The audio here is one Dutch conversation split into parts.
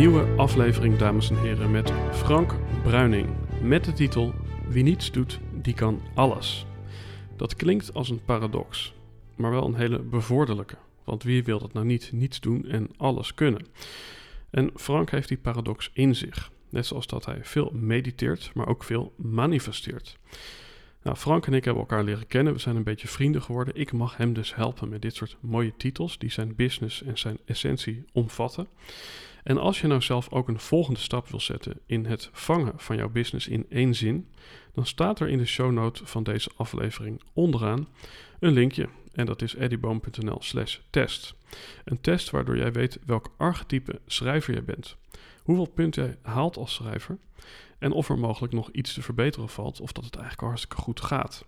Nieuwe aflevering, dames en heren, met Frank Bruining. Met de titel Wie niets doet, die kan alles. Dat klinkt als een paradox, maar wel een hele bevorderlijke. Want wie wil dat nou niet niets doen en alles kunnen? En Frank heeft die paradox in zich. Net zoals dat hij veel mediteert, maar ook veel manifesteert. Nou, Frank en ik hebben elkaar leren kennen. We zijn een beetje vrienden geworden. Ik mag hem dus helpen met dit soort mooie titels die zijn business en zijn essentie omvatten. En als je nou zelf ook een volgende stap wil zetten in het vangen van jouw business in één zin, dan staat er in de show note van deze aflevering onderaan een linkje. En dat is eddieboom.nl slash test. Een test waardoor jij weet welk archetype schrijver jij bent. Hoeveel punten jij haalt als schrijver. En of er mogelijk nog iets te verbeteren valt. Of dat het eigenlijk hartstikke goed gaat.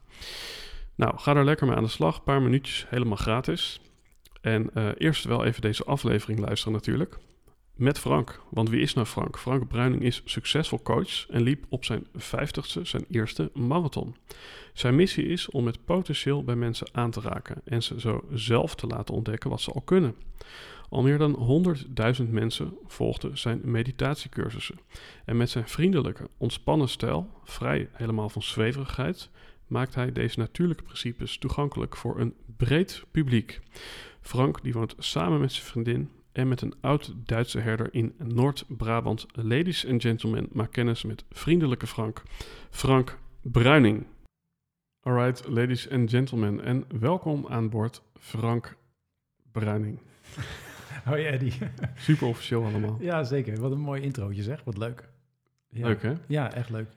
Nou, ga er lekker mee aan de slag. Een paar minuutjes helemaal gratis. En uh, eerst wel even deze aflevering luisteren natuurlijk met Frank. Want wie is nou Frank? Frank Bruining is succesvol coach en liep op zijn 50ste zijn eerste marathon. Zijn missie is om het potentieel bij mensen aan te raken en ze zo zelf te laten ontdekken wat ze al kunnen. Al meer dan 100.000 mensen volgden zijn meditatiecursussen. En met zijn vriendelijke, ontspannen stijl, vrij helemaal van zweverigheid, maakt hij deze natuurlijke principes toegankelijk voor een breed publiek. Frank die woont samen met zijn vriendin en met een oud-Duitse herder in Noord-Brabant. Ladies and gentlemen, maak kennis met vriendelijke Frank, Frank Bruining. Alright, ladies and gentlemen, en welkom aan boord Frank Bruining. Hoi Eddie. Super officieel allemaal. Ja, zeker. Wat een mooi introotje zeg. Wat leuk. Ja. Leuk hè? Ja, echt leuk.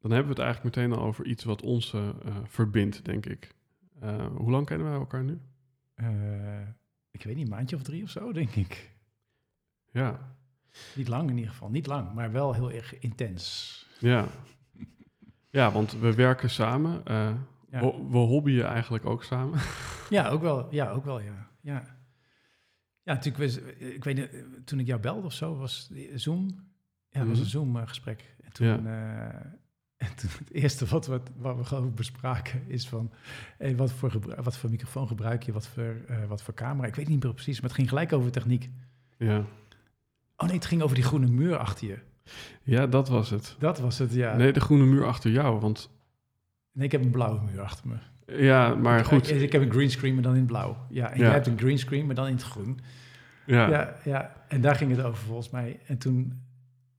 Dan hebben we het eigenlijk meteen al over iets wat ons uh, verbindt, denk ik. Uh, hoe lang kennen wij elkaar nu? Ik weet niet, een maandje of drie of zo, denk ik. Ja. Niet lang in ieder geval. Niet lang, maar wel heel erg intens. Ja. Ja, want we werken samen. Uh, ja. we, we hobbyen eigenlijk ook samen. Ja, ook wel. Ja, ook wel, ja. Ja, ja natuurlijk, ik weet niet, toen ik jou belde of zo, was Zoom. Ja, was een mhm. Zoom-gesprek. En toen... Ja. Uh, en toen het eerste wat we, wat we gewoon bespraken is van... Hey, wat, voor wat voor microfoon gebruik je, wat voor, uh, wat voor camera? Ik weet niet meer precies, maar het ging gelijk over techniek. Ja. Oh nee, het ging over die groene muur achter je. Ja, dat was het. Dat was het, ja. Nee, de groene muur achter jou, want... Nee, ik heb een blauwe muur achter me. Ja, maar goed. Ik, ik heb een greenscreen, maar dan in het blauw. Ja, en ja. jij hebt een greenscreen, maar dan in het groen. Ja. ja. Ja, en daar ging het over volgens mij. En toen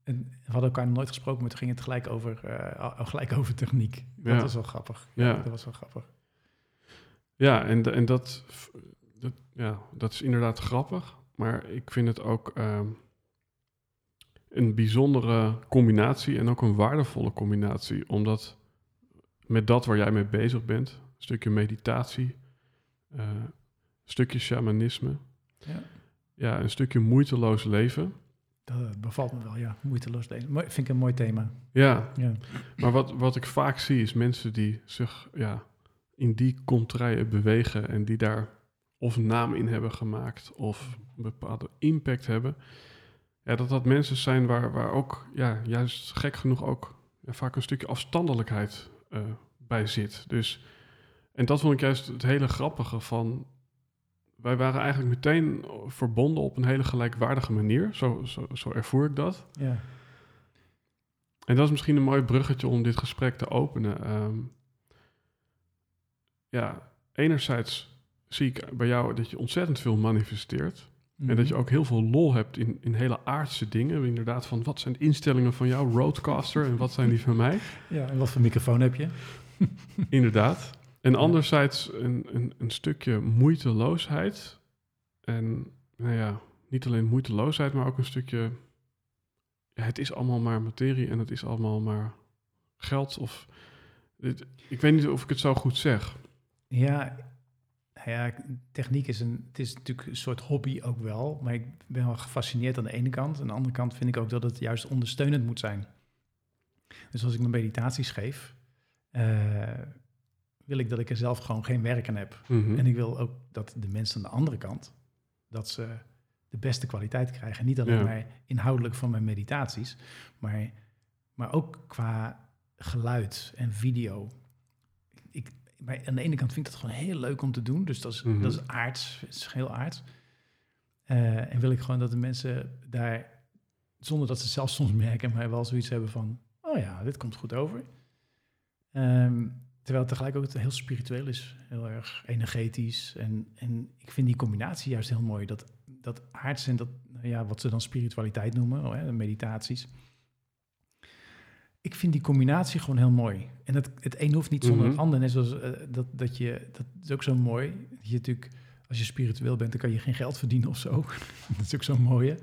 en we hadden elkaar nog nooit gesproken, maar toen ging het gelijk over, uh, gelijk over techniek. Dat ja. was wel grappig. Ja, dat was wel grappig. Ja, en, en dat, dat, ja, dat is inderdaad grappig. Maar ik vind het ook uh, een bijzondere combinatie en ook een waardevolle combinatie. Omdat met dat waar jij mee bezig bent, een stukje meditatie, uh, een stukje shamanisme, ja. ja, een stukje moeiteloos leven dat bevalt me wel, ja. Moeiteloos. Vind ik een mooi thema. Ja, ja. maar wat, wat ik vaak zie is mensen die zich ja, in die contraien bewegen en die daar of naam in hebben gemaakt of een bepaalde impact hebben. Ja, dat dat mensen zijn waar, waar ook, ja, juist gek genoeg ook ja, vaak een stukje afstandelijkheid uh, bij zit. Dus, en dat vond ik juist het hele grappige van wij waren eigenlijk meteen verbonden op een hele gelijkwaardige manier. Zo, zo, zo ervoer ik dat. Ja. En dat is misschien een mooi bruggetje om dit gesprek te openen. Um, ja, enerzijds zie ik bij jou dat je ontzettend veel manifesteert. En dat je ook heel veel lol hebt in, in hele aardse dingen. Inderdaad, van wat zijn de instellingen van jouw roadcaster en wat zijn die van mij? Ja, en wat voor microfoon heb je? Inderdaad. En anderzijds een, een, een stukje moeiteloosheid. En nou ja, niet alleen moeiteloosheid, maar ook een stukje. Ja, het is allemaal maar materie en het is allemaal maar geld. Of, ik weet niet of ik het zo goed zeg. Ja, nou ja, techniek is een, het is natuurlijk een soort hobby ook wel. Maar ik ben wel gefascineerd aan de ene kant. Aan de andere kant vind ik ook dat het juist ondersteunend moet zijn. Dus als ik mijn meditaties geef, eh, wil ik dat ik er zelf gewoon geen werk aan heb. Mhm. En ik wil ook dat de mensen aan de andere kant, dat ze de beste kwaliteit krijgen. Niet alleen Ja. maar inhoudelijk van mijn meditaties, maar, maar ook qua geluid en video. Ik, maar aan de ene kant vind ik dat gewoon heel leuk om te doen. Dus dat is, Mhm. dat is aards, het is heel aards. Eh, en wil ik gewoon dat de mensen daar, zonder dat ze zelf soms merken, maar wel zoiets hebben van, oh ja, dit komt goed over. Ehm, terwijl het tegelijk ook heel spiritueel is, heel erg energetisch. En, en ik vind die combinatie juist heel mooi. Dat, dat aards en dat, nou ja, wat ze dan spiritualiteit noemen, oh, hè, meditaties. Ik vind die combinatie gewoon heel mooi. En het, het een hoeft niet zonder Mhm. het ander. Net zoals eh, dat, dat je, dat is ook zo mooi. Dat je natuurlijk, als je spiritueel bent, dan kan je geen geld verdienen of zo. dat is ook zo mooi. Hè? Ik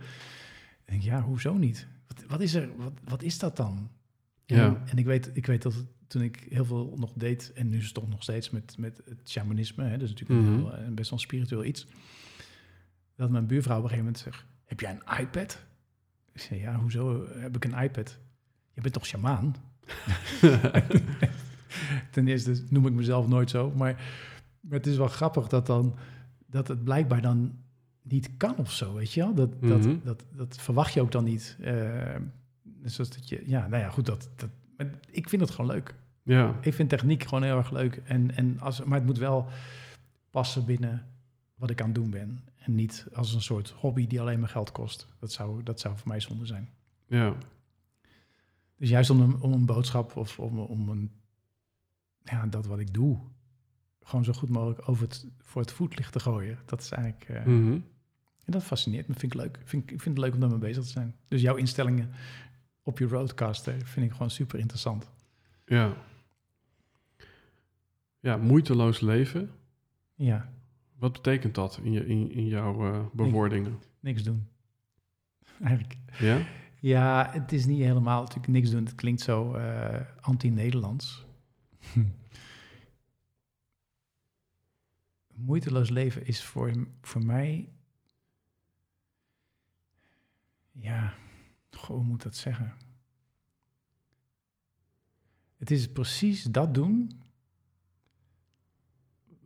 denk, ja, hoezo niet? Wat, wat is er, wat, wat is dat dan? Ja. en ik, weet, ik weet dat toen ik heel veel nog deed, en nu is het toch nog steeds met, met het shamanisme, hè, dus natuurlijk Mhm. heel, eh, best wel spiritueel iets, dat mijn buurvrouw op een gegeven moment zegt, heb jij een iPad? Ik zei, ja, hoezo heb ik een iPad? Je bent toch shamaan? Ten eerste noem ik mezelf nooit zo, maar, maar het is wel grappig dat, dan, dat het blijkbaar dan niet kan of zo, weet je wel? Dat, Mhm. dat, dat, dat verwacht je ook dan niet. Eh, zoals dat je, ja, nou ja, goed, dat, dat, ik vind het gewoon leuk. Ja, Ik vind techniek gewoon heel erg leuk. En, en als, maar het moet wel passen binnen wat ik aan het doen ben. En niet als een soort hobby die alleen maar geld kost. Dat zou, dat zou voor mij zonde zijn. ja, Dus juist om een, om een boodschap of om, om een, ja, dat wat ik doe, gewoon zo goed mogelijk over het, voor het voetlicht te gooien. Dat is eigenlijk, eh, Mhm. en dat fascineert me, vind ik leuk. Vind, ik ik vind het leuk om daarmee bezig te zijn. Dus jouw instellingen op je roadcaster vind ik gewoon super interessant. ja. Ja, moeiteloos leven. Ja, Wat betekent dat in, je, in, in jouw eh, bewoordingen? niks doen. Eigenlijk. Ja? Ja, het is niet helemaal natuurlijk niks doen. Het klinkt zo eh, anti-Nederlands. Moeiteloos leven is voor, voor mij... Ja, goh, hoe moet ik dat zeggen? Het is precies dat doen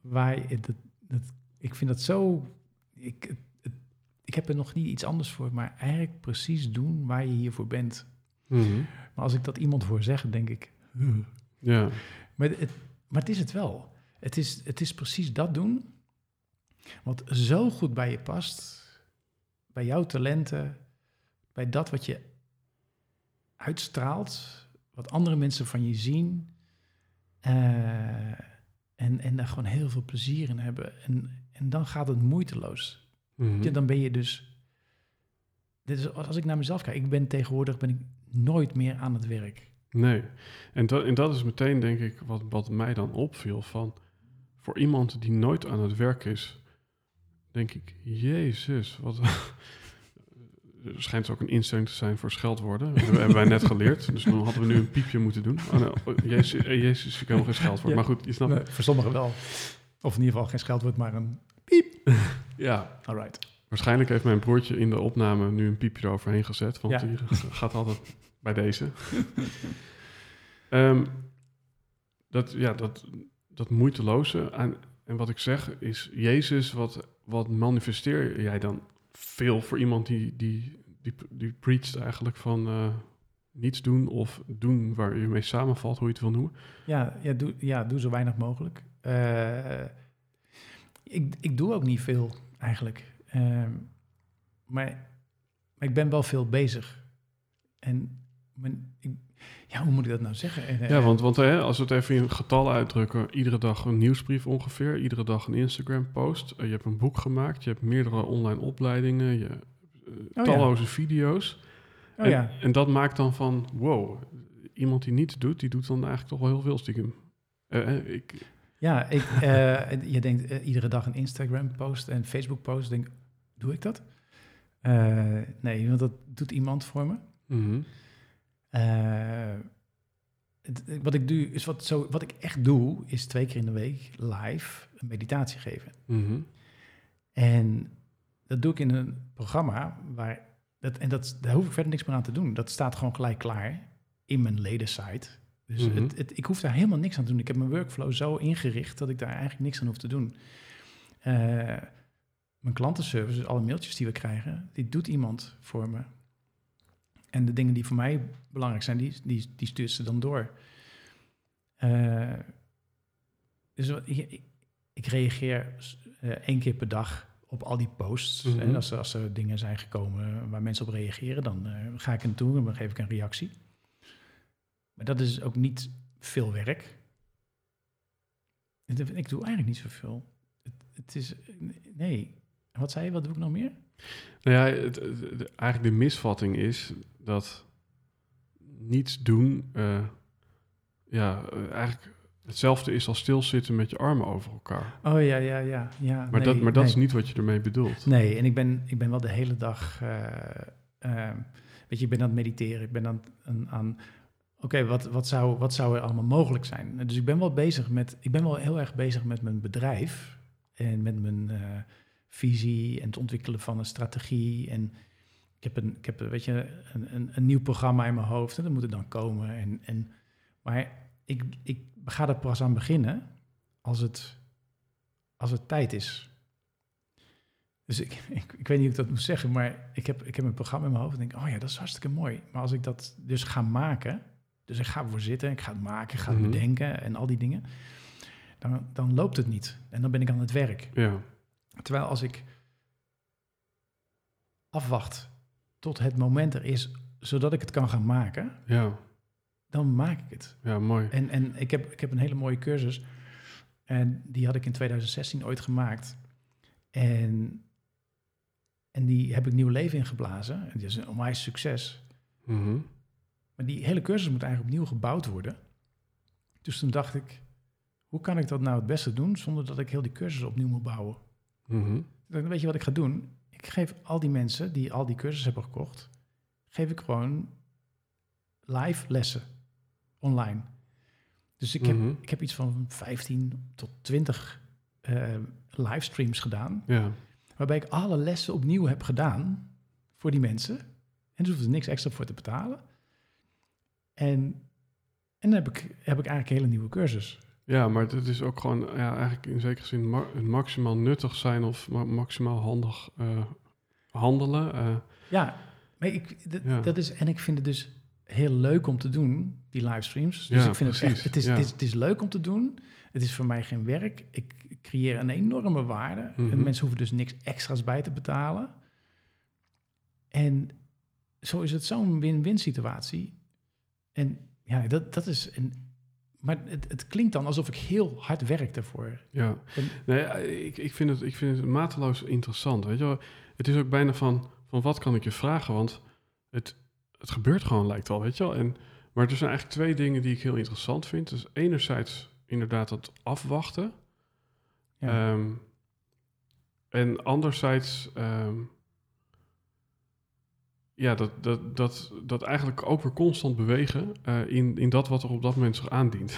waar je... Ik vind dat zo... Ik, het, het- ik heb er nog niet iets anders voor, maar eigenlijk precies doen waar je hiervoor bent. Mhm. Maar als ik dat iemand hoor zeggen, denk ik... Ja, Maar het, maar het is het wel. Het is, het is precies dat doen wat zo goed bij je past. Bij jouw talenten, bij dat wat je uitstraalt, wat andere mensen van je zien. eh, en, en daar gewoon heel veel plezier in hebben. En, en dan gaat het moeiteloos. Ja, dan ben je dus. Dit is, als ik naar mezelf kijk, ik ben tegenwoordig ben ik nooit meer aan het werk. Nee. En dat, en dat is meteen, denk ik, wat, wat mij dan opviel. Van, voor iemand die nooit aan het werk is, denk ik, jezus, wat... Schijnt ook een instelling te zijn voor scheldwoorden. Dat hebben wij net geleerd. Dus dan hadden we nu een piepje moeten doen. Oh, nee, oh, jezus, eh, jezus, ik heb nog geen scheldwoord. Ja. Maar goed, je snapt. Nee, voor sommigen wel. Of in ieder geval geen scheldwoord, maar een Ja, all right. waarschijnlijk heeft mijn broertje in de opname nu een piepje eroverheen gezet. Want Ja. die gaat altijd bij deze. Ehm, dat, ja, dat, dat moeiteloze. En, en wat ik zeg is, Jezus, wat, wat manifesteer jij dan veel voor iemand die, die, die, die eigenlijk van eh, niets doen of doen waar je mee samenvalt, hoe je het wil noemen? Ja, ja, doe, ja, doe zo weinig mogelijk. Eh, ik, ik doe ook niet veel eigenlijk. Ehm, maar, maar ik ben wel veel bezig. En mijn, ik, ja, hoe moet ik dat nou zeggen? En, Ja, eh, want, want hè, als we het even in getallen uitdrukken, iedere dag een nieuwsbrief ongeveer, iedere dag een Instagram-post. Eh, je hebt een boek gemaakt, je hebt meerdere online opleidingen, je, eh, ja. talloze video's. oh en, ja, en dat maakt dan van, wow, iemand die niets doet, die doet dan eigenlijk toch wel heel veel stiekem. Ik, ja ik, je denkt iedere dag een Instagram-post en Facebook-post. Denk, doe ik dat? Nee, want dat doet iemand voor me. mhm, het- wat ik doe, is wat, zo, wat ik echt doe, is twee keer in de week live een meditatie geven. mhm, En dat doe ik in een programma waar, dat, en dat, daar hoef ik verder niks meer aan te doen. Dat staat gewoon gelijk klaar in mijn ledensite. Dus Mhm. het, het, ik hoef daar helemaal niks aan te doen. Ik heb mijn workflow zo ingericht dat ik daar eigenlijk niks aan hoef te doen. Eh, mijn klantenservice, dus alle mailtjes die we krijgen, die doet iemand voor me. En de dingen die voor mij belangrijk zijn, die, die, die stuurt ze dan door. Eh, dus ik, ik reageer eh, één keer per dag op al die posts. Mhm. En als, er- als er dingen zijn gekomen waar mensen op reageren, dan eh, ga ik naartoe en dan geef ik een reactie. Maar dat is ook niet veel werk. Ik doe eigenlijk niet zoveel. Het, het is, nee. Wat zei je? Wat doe ik nog meer? Nou ja, het, het- het- eigenlijk de misvatting is dat niets doen, eh, ja, eh, eigenlijk hetzelfde is als stilzitten met je armen over elkaar. Oh ja, ja, ja. ja Maar, nee, dat, maar dat nee. is niet wat je ermee bedoelt. Nee, en ik ben, ik ben wel de hele dag. eh, weet je, ik ben aan het mediteren. Ik ben aan, aan, aan oké, wat, wat, zou, wat zou er allemaal mogelijk zijn? Dus ik ben wel bezig met. Ik ben wel heel erg bezig met mijn bedrijf en met mijn visie en het ontwikkelen van een strategie. En ik heb een, ik heb, weet je, een, een, een nieuw programma in mijn hoofd en dat moet er dan komen. En, en, maar ik, ik ga er pas aan beginnen als het, als het tijd is. Dus ik, ik, ik weet niet hoe ik dat moet zeggen, maar ik heb, ik heb een programma in mijn hoofd en denk, oh ja, dat is hartstikke mooi. Maar als ik dat dus ga maken, dus ik ga ervoor zitten, ik ga het maken, ik ga het Mhm. bedenken en al die dingen, dan, dan loopt het niet. En dan ben ik aan het werk. Ja, Terwijl als ik afwacht tot het moment er is, zodat ik het kan gaan maken, ja, dan maak ik het. ja, mooi. En, en ik, heb, ik heb een hele mooie cursus. En die had ik in 2016 ooit gemaakt. En, en die heb ik nieuw leven ingeblazen. En die is een onwijs succes. Mhm. Maar die hele cursus moet eigenlijk opnieuw gebouwd worden. Dus toen dacht ik, hoe kan ik dat nou het beste doen zonder dat ik heel die cursus opnieuw moet bouwen? Mhm. Ik, weet je wat ik ga doen? Ik geef al die mensen die al die cursus hebben gekocht, geef ik gewoon live lessen online. Dus ik heb, Mhm. ik heb iets van 15 tot 20 eh, livestreams gedaan, Ja, waarbij ik alle lessen opnieuw heb gedaan voor die mensen. En dus hoef er niks extra voor te betalen. En, en dan heb ik, heb ik eigenlijk een hele nieuwe cursus. Ja, maar het is ook gewoon ja, eigenlijk in zekere zin ma- maximaal nuttig zijn of ma- maximaal handig eh, handelen. eh. Ja, maar ik, Ja. dat is, en ik vind het dus heel leuk om te doen, die livestreams. Dus Ja, ik vind het echt, het is, ja. het, is, het is leuk om te doen. Het is voor mij geen werk. Ik creëer een enorme waarde. Mhm. En mensen hoeven dus niks extra's bij te betalen. En zo is het zo'n win-win situatie. En ja, dat, dat is... Een, maar het, het klinkt dan alsof ik heel hard werk daarvoor. Ja, En- nee, ik, ik, vind het, ik vind het mateloos interessant. Weet je wel? Het is ook bijna van, van wat kan ik je vragen? Want het, het gebeurt gewoon, lijkt wel, weet je wel. En, maar er zijn eigenlijk twee dingen die ik heel interessant vind. Dus enerzijds inderdaad dat afwachten. Ja. Ehm, en anderzijds, ehm, ja, dat, dat, dat, dat eigenlijk ook weer constant bewegen eh, in, in dat wat er op dat moment zich aandient.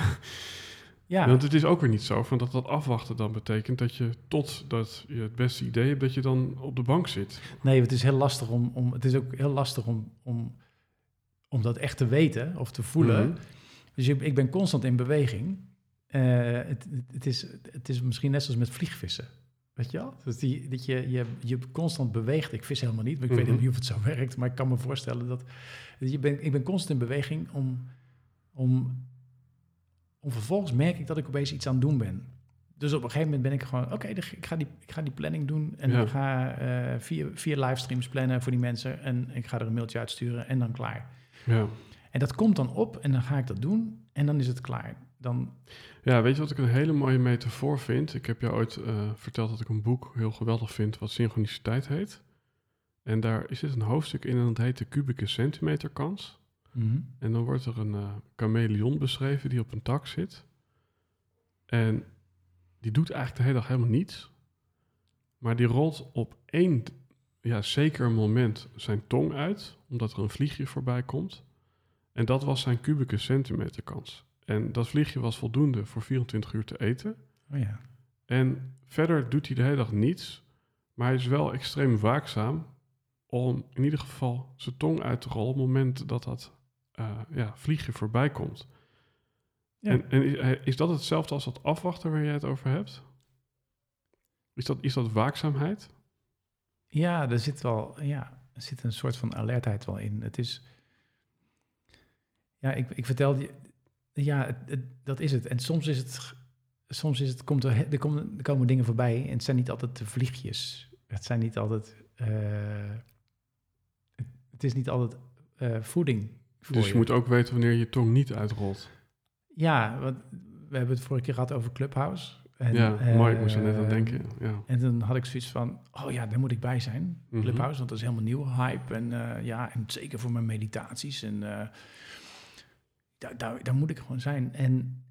ja, Want het is ook weer niet zo van dat dat afwachten dan betekent dat je totdat je het beste idee hebt, dat je dan op de bank zit. Nee, het is heel lastig om, om het is ook heel lastig om, om, om dat echt te weten of te voelen. Mhm. Dus ik, ik ben constant in beweging. Eh, het, het, het is, het is misschien net zoals met vliegvissen. Weet je wel? Dus die, dat je, je, je constant beweegt. Ik vis helemaal niet, maar ik weet Mhm. niet of het zo werkt. Maar ik kan me voorstellen dat... Je ben, ik ben constant in beweging om, om, om vervolgens merk ik dat ik opeens iets aan het doen ben. Dus op een gegeven moment ben ik gewoon... Oké, dan ik, ga die, ik ga die planning doen. En Ja. ik ga eh, vier, vier livestreams plannen voor die mensen. En ik ga er een mailtje uitsturen en dan klaar. Ja. En dat komt dan op en dan ga ik dat doen en dan is het klaar. Dan, Ja, weet je wat ik een hele mooie metafoor vind? Ik heb jou ooit eh, verteld dat ik een boek heel geweldig vind wat synchroniciteit heet. En daar is dit een hoofdstuk in en dat heet de kubieke centimeter kans. Mhm. En dan wordt er een eh chameleon beschreven die op een tak zit. En die doet eigenlijk de hele dag helemaal niets. Maar die rolt op één, ja, zeker moment zijn tong uit, omdat er een vliegje voorbij komt. En dat was zijn kubieke centimeter kans. En dat vliegje was voldoende voor 24 uur te eten. oh ja. En verder doet hij de hele dag niets. Maar hij is wel extreem waakzaam om in ieder geval zijn tong uit te rollen op het moment dat dat eh, ja, vliegje voorbij komt. Ja. En, en is, is dat hetzelfde als dat afwachten waar jij het over hebt? Is dat, is dat waakzaamheid? Ja, er zit wel, ja, er zit een soort van alertheid wel in. Het is, ja, ik, ik vertelde je, ja, het, het- dat is het. En soms is het, soms is het, komt er, er, komen, er komen dingen voorbij en het zijn niet altijd de vliegjes. Het zijn niet altijd, eh, het, het is niet altijd eh, voeding. Voor Dus je moet ook weten wanneer je tong niet uitrolt. Ja, want we hebben het vorige keer gehad over Clubhouse. En, ja, mooi. Ik moest er net aan eh, denken. Ja. En dan had ik zoiets van, oh ja, daar moet ik bij zijn. Mhm. Clubhouse, want dat is helemaal nieuw, hype. En ja, en zeker voor mijn meditaties. En daar, daar, daar moet ik gewoon zijn. En,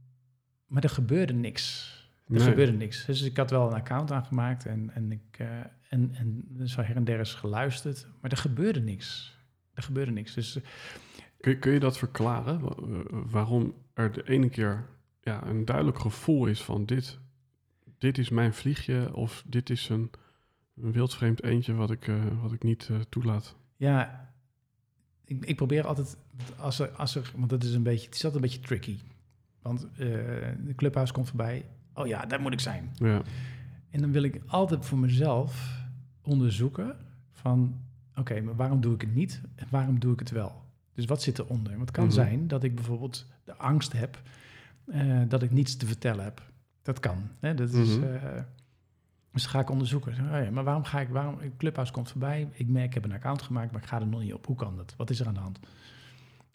maar er gebeurde niks. Er Nee. gebeurde niks. Dus ik had wel een account aangemaakt en, en, ik, eh, en, en zo her en der is geluisterd. Maar er gebeurde niks. Er gebeurde niks. Dus eh, Kun, kun je dat verklaren? Wa- wa- Waarom er de ene keer ja, een duidelijk gevoel is van dit, dit is mijn vliegje of dit is een, een wildvreemd eentje wat ik, eh, wat ik niet toelaat. Ja, ik, ik probeer altijd, als er, als er, want dat is een beetje, het is altijd een beetje tricky. Want eh, de clubhouse komt voorbij. Oh ja, daar moet ik zijn. Ja, En dan wil ik altijd voor mezelf onderzoeken van, oké, maar waarom doe ik het niet en waarom doe ik het wel? Dus wat zit eronder? Want het kan Mhm. zijn dat ik bijvoorbeeld de angst heb eh, dat ik niets te vertellen heb. Dat kan. Hè? Dat is, Mhm. Dus ga ik onderzoeken. Oh ja, maar waarom ga ik, waarom, Clubhouse komt voorbij, ik merk, ik heb een account gemaakt, maar ik ga er nog niet op. Hoe kan dat? Wat is er aan de hand?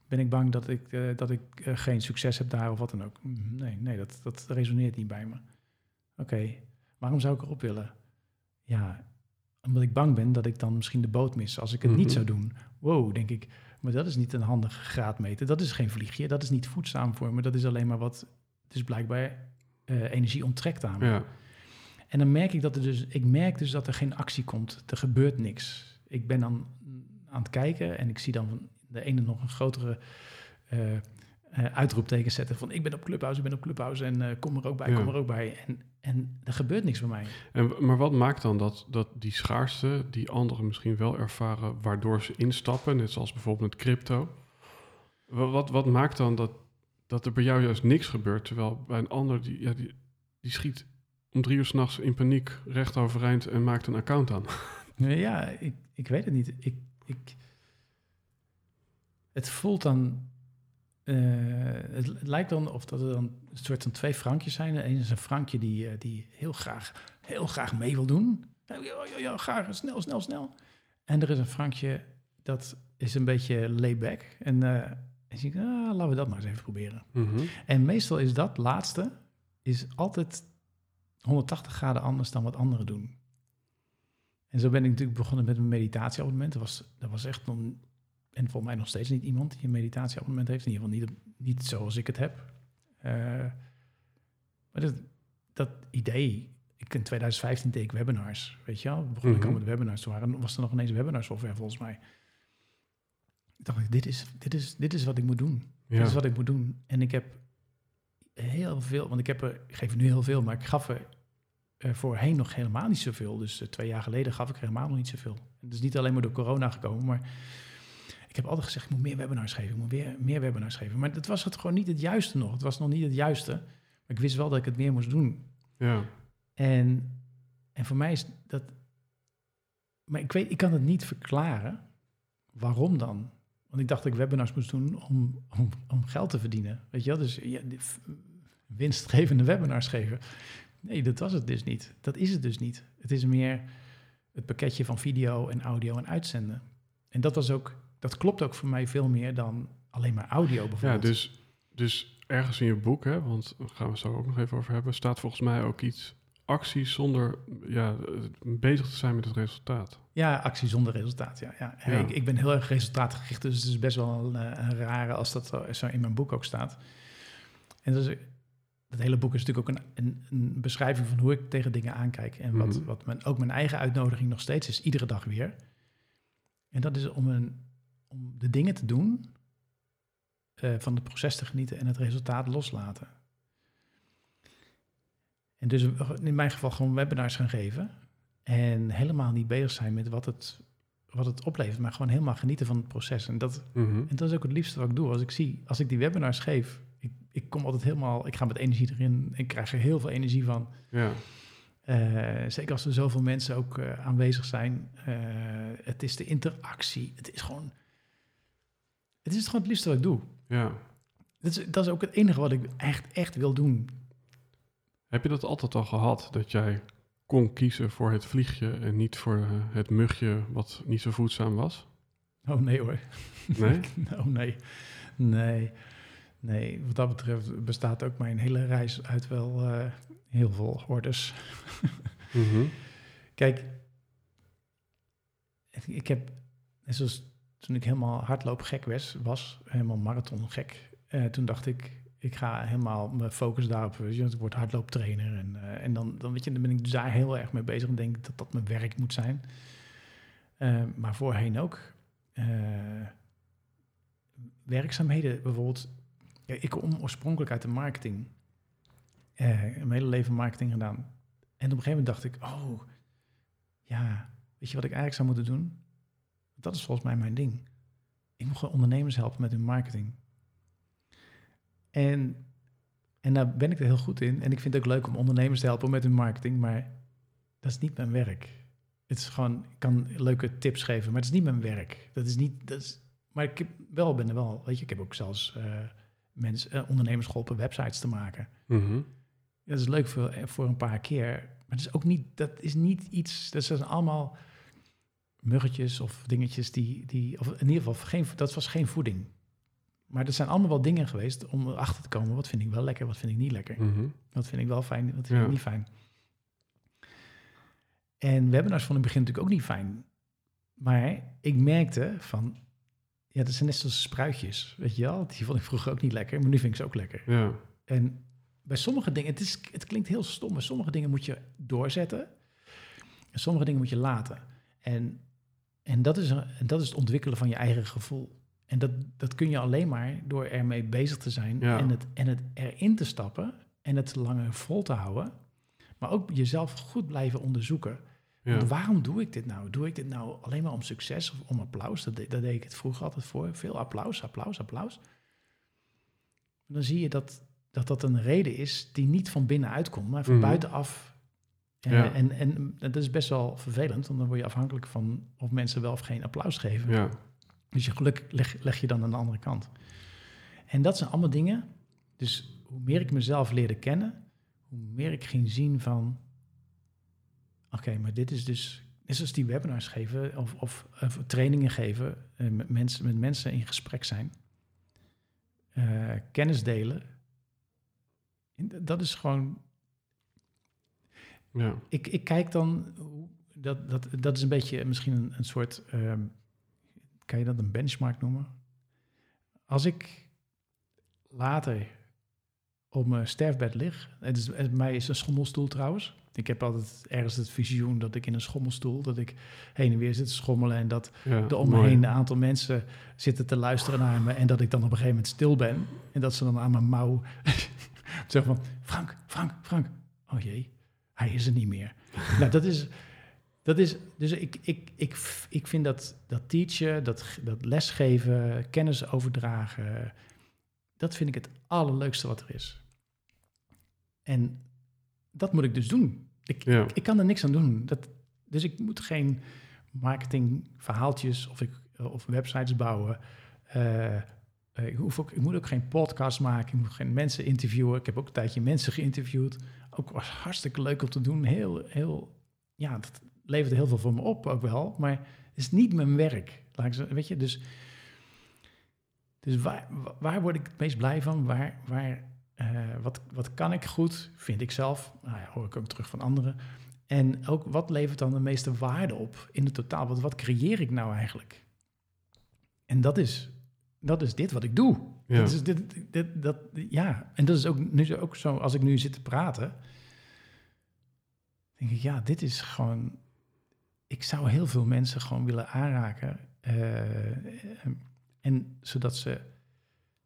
Ben ik bang dat ik, eh, dat ik eh, geen succes heb daar of wat dan ook? Mm, Nee, nee dat, dat resoneert niet bij me. Oké, waarom zou ik erop willen? Ja, omdat ik bang ben dat ik dan misschien de boot mis als ik het niet Mhm. zou doen. Wow, denk ik. Maar dat is niet een handige graadmeter. Dat is geen vliegje. Dat is niet voedzaam voor me. Dat is alleen maar wat. Het is blijkbaar eh, energie onttrekt aan me. ja. En dan merk ik dat er dus. Ik merk dus dat er geen actie komt. Er gebeurt niks. Ik ben dan aan het kijken en ik zie dan van de ene nog een grotere. eh, eh, uitroepteken zetten van ik ben op Clubhouse, ik ben op Clubhouse en eh, kom er ook bij, Ja. kom er ook bij. En, en er gebeurt niks bij mij. En, maar wat maakt dan dat, dat die schaarste, die anderen misschien wel ervaren, waardoor ze instappen, net zoals bijvoorbeeld met crypto. Wa- Wat, wat, maakt dan dat, dat er bij jou juist niks gebeurt, terwijl bij een ander, die, ja, die, die schiet om drie uur s'nachts in paniek recht overeind en maakt een account aan. Ja, ik, ik weet het niet. Ik, ik, het voelt dan. eh, het, het lijkt dan of dat er dan een soort van twee Frankjes zijn. Eén is een Frankje die, eh, die heel, graag, heel graag mee wil doen. Ja, ja, ja, graag, snel, snel, snel. En er is een Frankje dat is een beetje layback. En en zie ik, ah, laten we dat maar eens even proberen. Mhm. En meestal is dat laatste is altijd 180 graden anders dan wat anderen doen. En zo ben ik natuurlijk begonnen met mijn meditatieabonnement. Dat was, dat was echt nog, en volgens mij nog steeds niet iemand die een meditatieabonnement heeft. In ieder geval niet, niet zoals ik het heb. Eh, maar dat, dat idee, ik in 2015 deed ik webinars, weet je wel. Begon ik Mhm. al met webinars, toen waren, was er nog ineens webinar software volgens mij. Ik dacht, dit is, dit is, dit is wat ik moet doen. Ja. Dat is wat ik moet doen. En ik heb heel veel, want ik, heb er, ik geef nu heel veel, maar ik gaf er eh, voorheen nog helemaal niet zoveel. Dus eh, twee jaar geleden gaf ik er helemaal nog niet zoveel. Het is niet alleen maar door corona gekomen, maar ik heb altijd gezegd, ik moet meer webinars geven, ik moet weer meer webinars geven. Maar dat was het gewoon niet het juiste nog. Het was nog niet het juiste. Maar ik wist wel dat ik het meer moest doen. ja. En, en voor mij is dat. Maar ik weet, ik kan het niet verklaren. Waarom dan? Want ik dacht dat ik webinars moest doen om, om, om geld te verdienen. Weet je wel? Dus ja, winstgevende webinars geven. Nee, dat was het dus niet. Dat is het dus niet. Het is meer het pakketje van video en audio en uitzenden. En dat was ook, dat klopt ook voor mij veel meer dan alleen maar audio Ja, bijvoorbeeld. dus, dus ergens in je boek, hè, want daar gaan we het zo ook nog even over hebben, staat volgens mij ook iets actie zonder ja, eh, bezig te zijn met het resultaat. Ja, actie zonder resultaat. Ja, ja. Ja. Ik, ik ben heel erg resultaatgericht, dus het is best wel een, eh, een rare als dat zo- in mijn boek ook staat. En dus, dat hele boek is natuurlijk ook een, een, een beschrijving van hoe ik tegen dingen aankijk. En wat, Mhm. wat mijn, ook mijn eigen uitnodiging nog steeds is, iedere dag weer. En dat is om, een, om de dingen te doen, eh, van het proces te genieten en het resultaat loslaten. En dus in mijn geval gewoon webinars gaan geven. En helemaal niet bezig zijn met wat het, wat het oplevert, maar gewoon helemaal genieten van het proces. En dat, Mhm. en dat is ook het liefste wat ik doe. Als ik zie, als ik die webinars geef, ik, ik kom altijd helemaal, ik ga met energie erin. Ik krijg er heel veel energie van. Ja, Eh, zeker als er zoveel mensen ook eh, aanwezig zijn. Eh, het is de interactie. Het is gewoon, het is gewoon het liefste wat ik doe. ja. Dat is, dat is ook het enige wat ik echt, echt wil doen. Heb je dat altijd al gehad, dat jij kon kiezen voor het vliegje en niet voor eh, het mugje wat niet zo voedzaam was? Oh nee hoor. Nee? Oh nee. Nee. Nee, wat dat betreft bestaat ook mijn hele reis uit wel eh, heel veel hordes. Mhm. Kijk, ik- heb, zoals toen ik helemaal hardloopgek was, was helemaal marathon gek, eh, toen dacht ik, ik ga helemaal mijn focus daarop, weet je, ik word hardlooptrainer. En, eh, en dan, dan, weet je, dan ben ik dus daar heel erg mee bezig en denk dat dat mijn werk moet zijn. Eh, maar voorheen ook. eh, werkzaamheden bijvoorbeeld. Ik kom oorspronkelijk uit de marketing. Mijn hele leven marketing gedaan. En op een gegeven moment dacht ik, oh, ja, weet je wat ik eigenlijk zou moeten doen? Dat is volgens mij mijn ding. Ik moet gewoon ondernemers helpen met hun marketing. En, en daar ben ik er heel goed in. En ik vind het ook leuk om ondernemers te helpen met hun marketing, maar dat is niet mijn werk. Het is gewoon, ik kan leuke tips geven, maar het is niet mijn werk. Dat is niet, dat is, maar ik heb wel, ben er wel, weet je, ik heb ook zelfs eh, mensen, eh, ondernemers geholpen websites te maken. Mhm. Dat is leuk voor, eh, voor een paar keer. Maar het is ook niet, dat is niet iets, dat zijn allemaal muggetjes of dingetjes die, die of in ieder geval, geen, dat was geen voeding. Maar er zijn allemaal wel dingen geweest om erachter te komen, wat vind ik wel lekker, wat vind ik niet lekker. Mhm. Wat vind ik wel fijn, wat vind Ja. ik niet fijn. En webinars vond ik begin natuurlijk ook niet fijn. Maar ik merkte van, ja, dat zijn net zoals spruitjes, weet je wel. Die vond ik vroeger ook niet lekker, maar nu vind ik ze ook lekker. Ja, En bij sommige dingen, het, is, het klinkt heel stom, maar sommige dingen moet je doorzetten. En sommige dingen moet je laten. En, en, dat, is, een- en dat is het ontwikkelen van je eigen gevoel. En dat, dat kun je alleen maar door ermee bezig te zijn Ja. en, het, en het erin te stappen en het langer vol te houden. Maar ook jezelf goed blijven onderzoeken. ja. Waarom doe ik dit nou? Doe ik dit nou alleen maar om succes of om applaus? Dat, daar deed ik het vroeger altijd voor. Veel applaus, applaus, applaus. Dan zie je dat dat, dat een reden is die niet van binnenuit komt, maar van Mhm. buitenaf. Eh, Ja. en, en dat is best wel vervelend, want dan word je afhankelijk van of mensen wel of geen applaus geven. ja. Dus je geluk leg, leg je dan aan de andere kant. En dat zijn allemaal dingen. Dus hoe meer ik mezelf leerde kennen, hoe meer ik ging zien van... Oké, maar dit is dus... Net zoals die webinars geven of, of, of trainingen geven, eh, met, mensen, met mensen in gesprek zijn. eh, kennis delen. En Dat is gewoon ja. ik, ik kijk dan, dat, dat, dat is een beetje misschien een, een soort, ehm, kan je dat een benchmark noemen? Als ik later op mijn sterfbed lig, het is, het, mij is een schommelstoel trouwens. Ik heb altijd ergens het visioen dat ik in een schommelstoel, dat ik heen en weer zit te schommelen en dat ja. er om me heen een aantal mensen zitten te luisteren naar me en dat ik dan op een gegeven moment stil ben en dat ze dan aan mijn mouw zeggen van Frank, Frank, Frank. Oh jee, hij is er niet meer. nou, dat is, dat is dus ik, ik, ik, ik vind dat, dat teachen, dat, dat lesgeven, kennis overdragen, dat vind ik het allerleukste wat er is. En dat moet ik dus doen. Ik, Ja. ik kan er niks aan doen. Dat, dus ik moet geen marketingverhaaltjes of, ik, of websites bouwen. Eh, eh, ik, hoef ook, ik moet ook geen podcast maken. Ik moet geen mensen interviewen. Ik heb ook een tijdje mensen geïnterviewd. Ook was hartstikke leuk om te doen. Heel, heel, ja, dat leverde heel veel voor me op ook wel. Maar het is niet mijn werk. Laat ik zo, weet je, dus... Dus waar, waar word ik het meest blij van? Waar, waar, eh, wat, wat kan ik goed, vind ik zelf. Nou ja, hoor ik ook terug van anderen. En ook wat levert dan de meeste waarde op in het totaal? Wat, wat creëer ik nou eigenlijk? En dat is, dat is dit wat ik doe. Ja. Dat is dit, dit, dat, ja, en dat is ook, nu ook zo, als ik nu zit te praten, denk ik, ja, dit is gewoon, ik zou heel veel mensen gewoon willen aanraken. eh, en zodat ze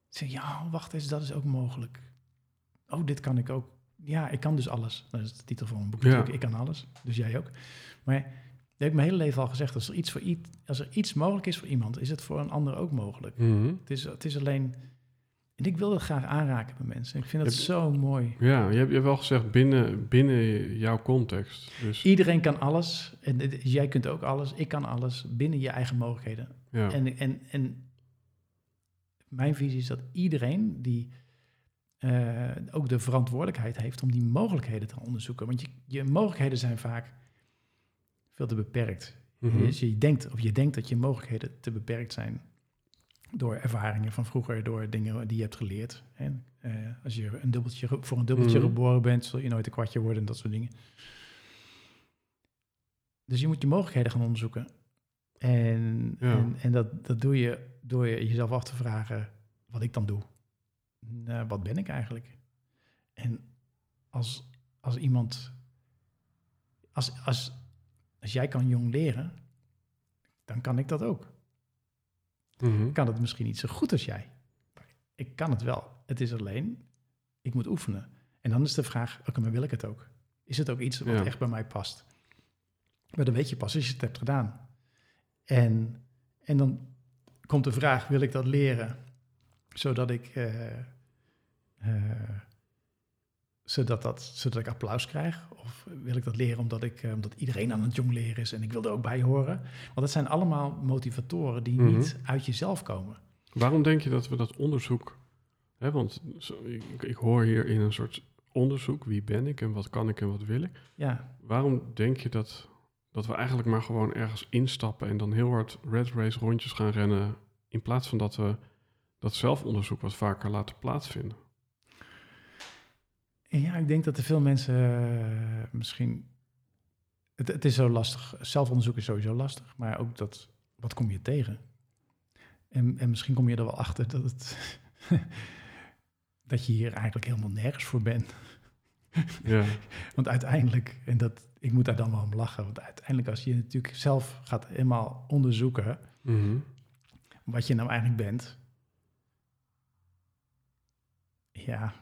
zeggen, ja, wacht eens, dat is ook mogelijk. Oh, dit kan ik ook. Ja, ik kan dus alles. Dat is de titel van een boek Ja. natuurlijk. Ik kan alles, dus jij ook. Maar dat heb ik mijn hele leven al gezegd. Als er, iets voor iets, als er iets mogelijk is voor iemand, is het voor een ander ook mogelijk. Mhm. Het is, het is alleen... En ik wil dat graag aanraken bij mensen. Ik vind dat zo mooi. Ja, je hebt, je hebt wel gezegd binnen, binnen jouw context. Dus Iedereen kan alles. En jij kunt ook alles. Ik kan alles. Binnen je eigen mogelijkheden. ja. En, en, en mijn visie is dat iedereen die eh, ook de verantwoordelijkheid heeft om die mogelijkheden te onderzoeken. Want je, je mogelijkheden zijn vaak veel te beperkt. Mhm. Dus je denkt, of je denkt dat je mogelijkheden te beperkt zijn door ervaringen van vroeger, door dingen die je hebt geleerd. Hè. Eh, als je een dubbeltje, voor een dubbeltje Mhm. geboren bent, zul je nooit een kwartje worden en dat soort dingen. Dus je moet je mogelijkheden gaan onderzoeken. En, Ja. en, en dat, dat doe je door je jezelf af te vragen wat ik dan doe. Nou, wat ben ik eigenlijk? En als, als iemand, als, als, als jij kan jong leren, dan kan ik dat ook. Mhm. Ik kan het misschien niet zo goed als jij. Ik kan het wel. Het is alleen, ik moet oefenen. En dan is de vraag, oké, maar wil ik het ook? Is het ook iets wat Ja. echt bij mij past? Maar dat weet je pas als je het hebt gedaan. En, en dan komt de vraag, wil ik dat leren? Zodat ik, eh, eh, zodat, dat, zodat ik applaus krijg? Of wil ik dat leren omdat, ik, eh, omdat iedereen aan het jong leren is en ik wil er ook bij horen? Want dat zijn allemaal motivatoren die Mhm. niet uit jezelf komen. Waarom denk je dat we dat onderzoek... Hè, want ik, ik hoor hier in een soort onderzoek... wie ben ik en wat kan ik en wat wil ik. Ja, Waarom denk je dat, dat we eigenlijk maar gewoon ergens instappen... en dan heel hard red race rondjes gaan rennen... in plaats van dat we dat zelfonderzoek wat vaker laten plaatsvinden? Ja, ik denk dat er veel mensen eh, misschien. Het, het is zo lastig. Zelfonderzoek is sowieso lastig, maar ook dat. Wat kom je tegen? En, en misschien kom je er wel achter dat het. dat je hier eigenlijk helemaal nergens voor bent. Ja, Want uiteindelijk, en dat, ik moet daar dan wel om lachen, want uiteindelijk als je natuurlijk zelf gaat helemaal onderzoeken Mhm. wat je nou eigenlijk bent, ja,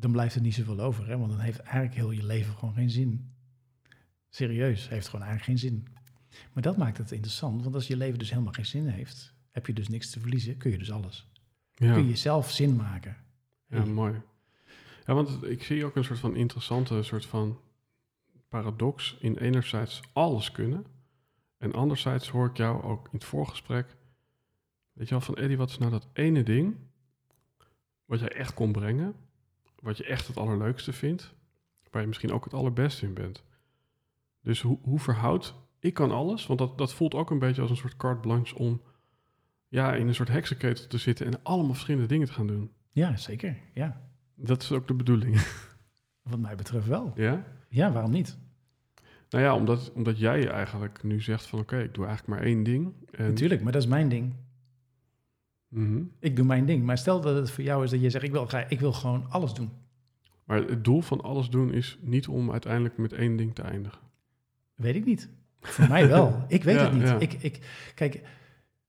dan blijft er niet zoveel over, hè? want dan heeft eigenlijk heel je leven gewoon geen zin. Serieus, heeft gewoon eigenlijk geen zin. Maar dat maakt het interessant, want als je leven dus helemaal geen zin heeft, heb je dus niks te verliezen, kun je dus alles. ja. Kun je zelf zin maken. Ja, mooi. Ja, want ik zie ook een soort van interessante soort van paradox in enerzijds alles kunnen. En anderzijds hoor ik jou ook in het voorgesprek, weet je wel, van Eddie, wat is nou dat ene ding wat jij echt kon brengen, wat je echt het allerleukste vindt, waar je misschien ook het allerbeste in bent. Dus hoe, hoe verhoudt, ik kan alles, want dat, dat voelt ook een beetje als een soort carte blanche om ja, in een soort heksenketel te zitten en allemaal verschillende dingen te gaan doen. Ja, zeker. Ja, Dat is ook de bedoeling. wat mij betreft wel. ja? Ja, waarom niet? Nou ja, omdat, omdat jij eigenlijk nu zegt van oké, ik doe eigenlijk maar één ding. En, Natuurlijk, maar dat is mijn ding. Mhm. Ik doe mijn ding. Maar stel dat het voor jou is dat je zegt, ik wil, ik wil gewoon alles doen. Maar het doel van alles doen is niet om uiteindelijk met één ding te eindigen. Weet ik niet. Voor mij wel. Ik weet Ja, het niet. ja. Ik, ik, kijk,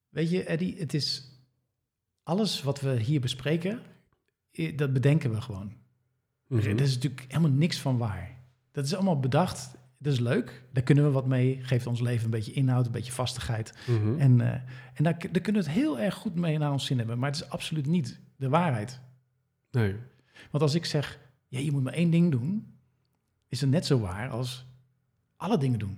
weet je, Eddie, het is alles wat we hier bespreken, dat bedenken we gewoon. Mhm. Er is natuurlijk helemaal niks van waar. Dat is allemaal bedacht. Dat is leuk. Daar kunnen we wat mee. Geeft ons leven een beetje inhoud, een beetje vastigheid. Mhm. En, eh, en daar, daar kunnen we het heel erg goed mee naar ons zin hebben. Maar het is absoluut niet de waarheid. Nee, Want als ik zeg, ja, je moet maar één ding doen, is het net zo waar als alle dingen doen.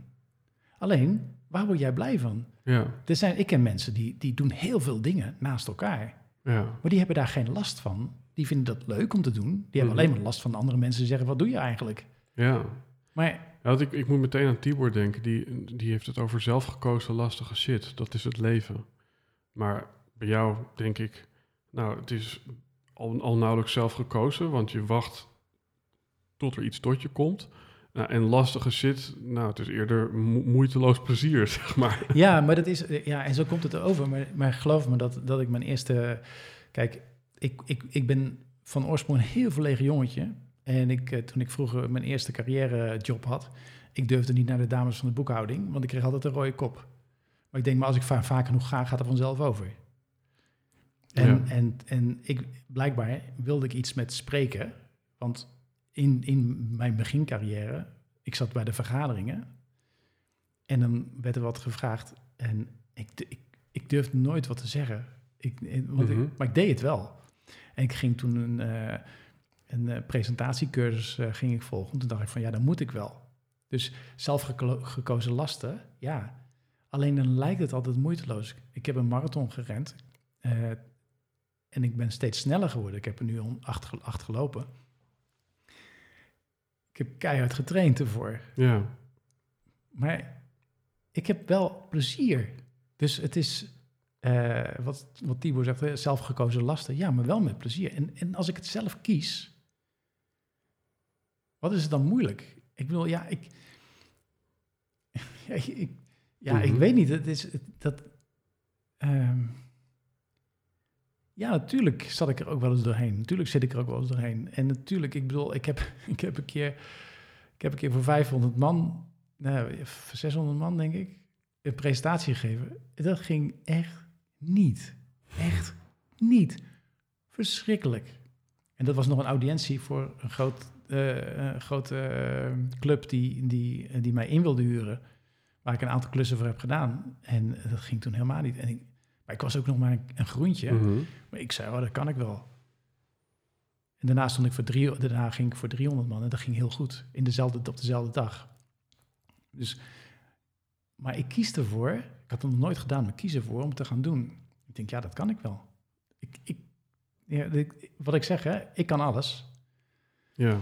Alleen, waar word jij blij van? ja, Er zijn, ik ken mensen die, die doen heel veel dingen naast elkaar. ja, Maar die hebben daar geen last van. Die vinden dat leuk om te doen. Die hebben Mhm. alleen maar last van andere mensen die zeggen, wat doe je eigenlijk? ja. Maar Ja, ik, ik moet meteen aan Tibor denken. Die, die heeft het over zelfgekozen lastige shit. Dat is het leven. Maar bij jou denk ik, Nou, het is al, al nauwelijks zelf gekozen, want je wacht tot er iets tot je komt. Nou, en lastige shit, nou, het is eerder moeiteloos plezier, zeg maar. Ja, maar dat is, ja, en zo komt het over. Maar, maar geloof me dat, dat ik mijn eerste, kijk, ik, ik, ik ben van oorsprong een heel verlegen jongetje. En ik, eh, toen ik vroeger mijn eerste carrièrejob had, ik durfde niet naar de dames van de boekhouding, want ik kreeg altijd een rode kop. Maar ik denk, maar als ik va vaak genoeg ga, gaat het vanzelf over. En, en, en ik, blijkbaar wilde ik iets met spreken, want in, in mijn begincarrière, ik zat bij de vergaderingen en dan werd er wat gevraagd en ik, ik, ik durfde nooit wat te zeggen. Ik, want ik, mhm. maar ik deed het wel. En ik ging toen een, uh, een uh, presentatiecursus uh, ging ik volgen. Toen dacht ik van ja, dan moet ik wel. Dus zelfgekozen lasten, ja. Alleen dan lijkt het altijd moeiteloos. Ik heb een marathon gerend en ik ben steeds sneller geworden. Ik heb er nu acht, acht gelopen. Ik heb keihard getraind ervoor. Ja. Maar ik heb wel plezier. Dus het is, uh, wat, wat Tibor zegt, zelfgekozen lasten. Ja, maar wel met plezier. En, en als ik het zelf kies, wat is het dan moeilijk? Ik bedoel, ja, ik... ja, ik, ja, ik mhm. weet niet. Het is, dat... Um, ja, natuurlijk zat ik er ook wel eens doorheen. Natuurlijk zit ik er ook wel eens doorheen. En natuurlijk, ik bedoel, ik heb, ik heb, een, keer, ik heb een keer voor 500 man, nou, 600 man denk ik, een presentatie gegeven. Dat ging echt niet. Echt niet. Verschrikkelijk. En dat was nog een audiëntie voor een groot, uh, grote uh, club die, die, die mij in wilde huren. Waar ik een aantal klussen voor heb gedaan. En dat ging toen helemaal niet. En ik, maar ik was ook nog maar een, groentje. Mhm. Maar ik zei, oh, dat kan ik wel. En daarna, stond ik voor drie, daarna ging ik voor 300 man en dat ging heel goed. In dezelfde, op dezelfde dag. Dus, maar ik kies ervoor, ik had het nog nooit gedaan, maar kies ervoor om te gaan doen. Ik denk, ja, dat kan ik wel. Ik, ik, ja, wat ik zeg, hè, ik kan alles. Ja.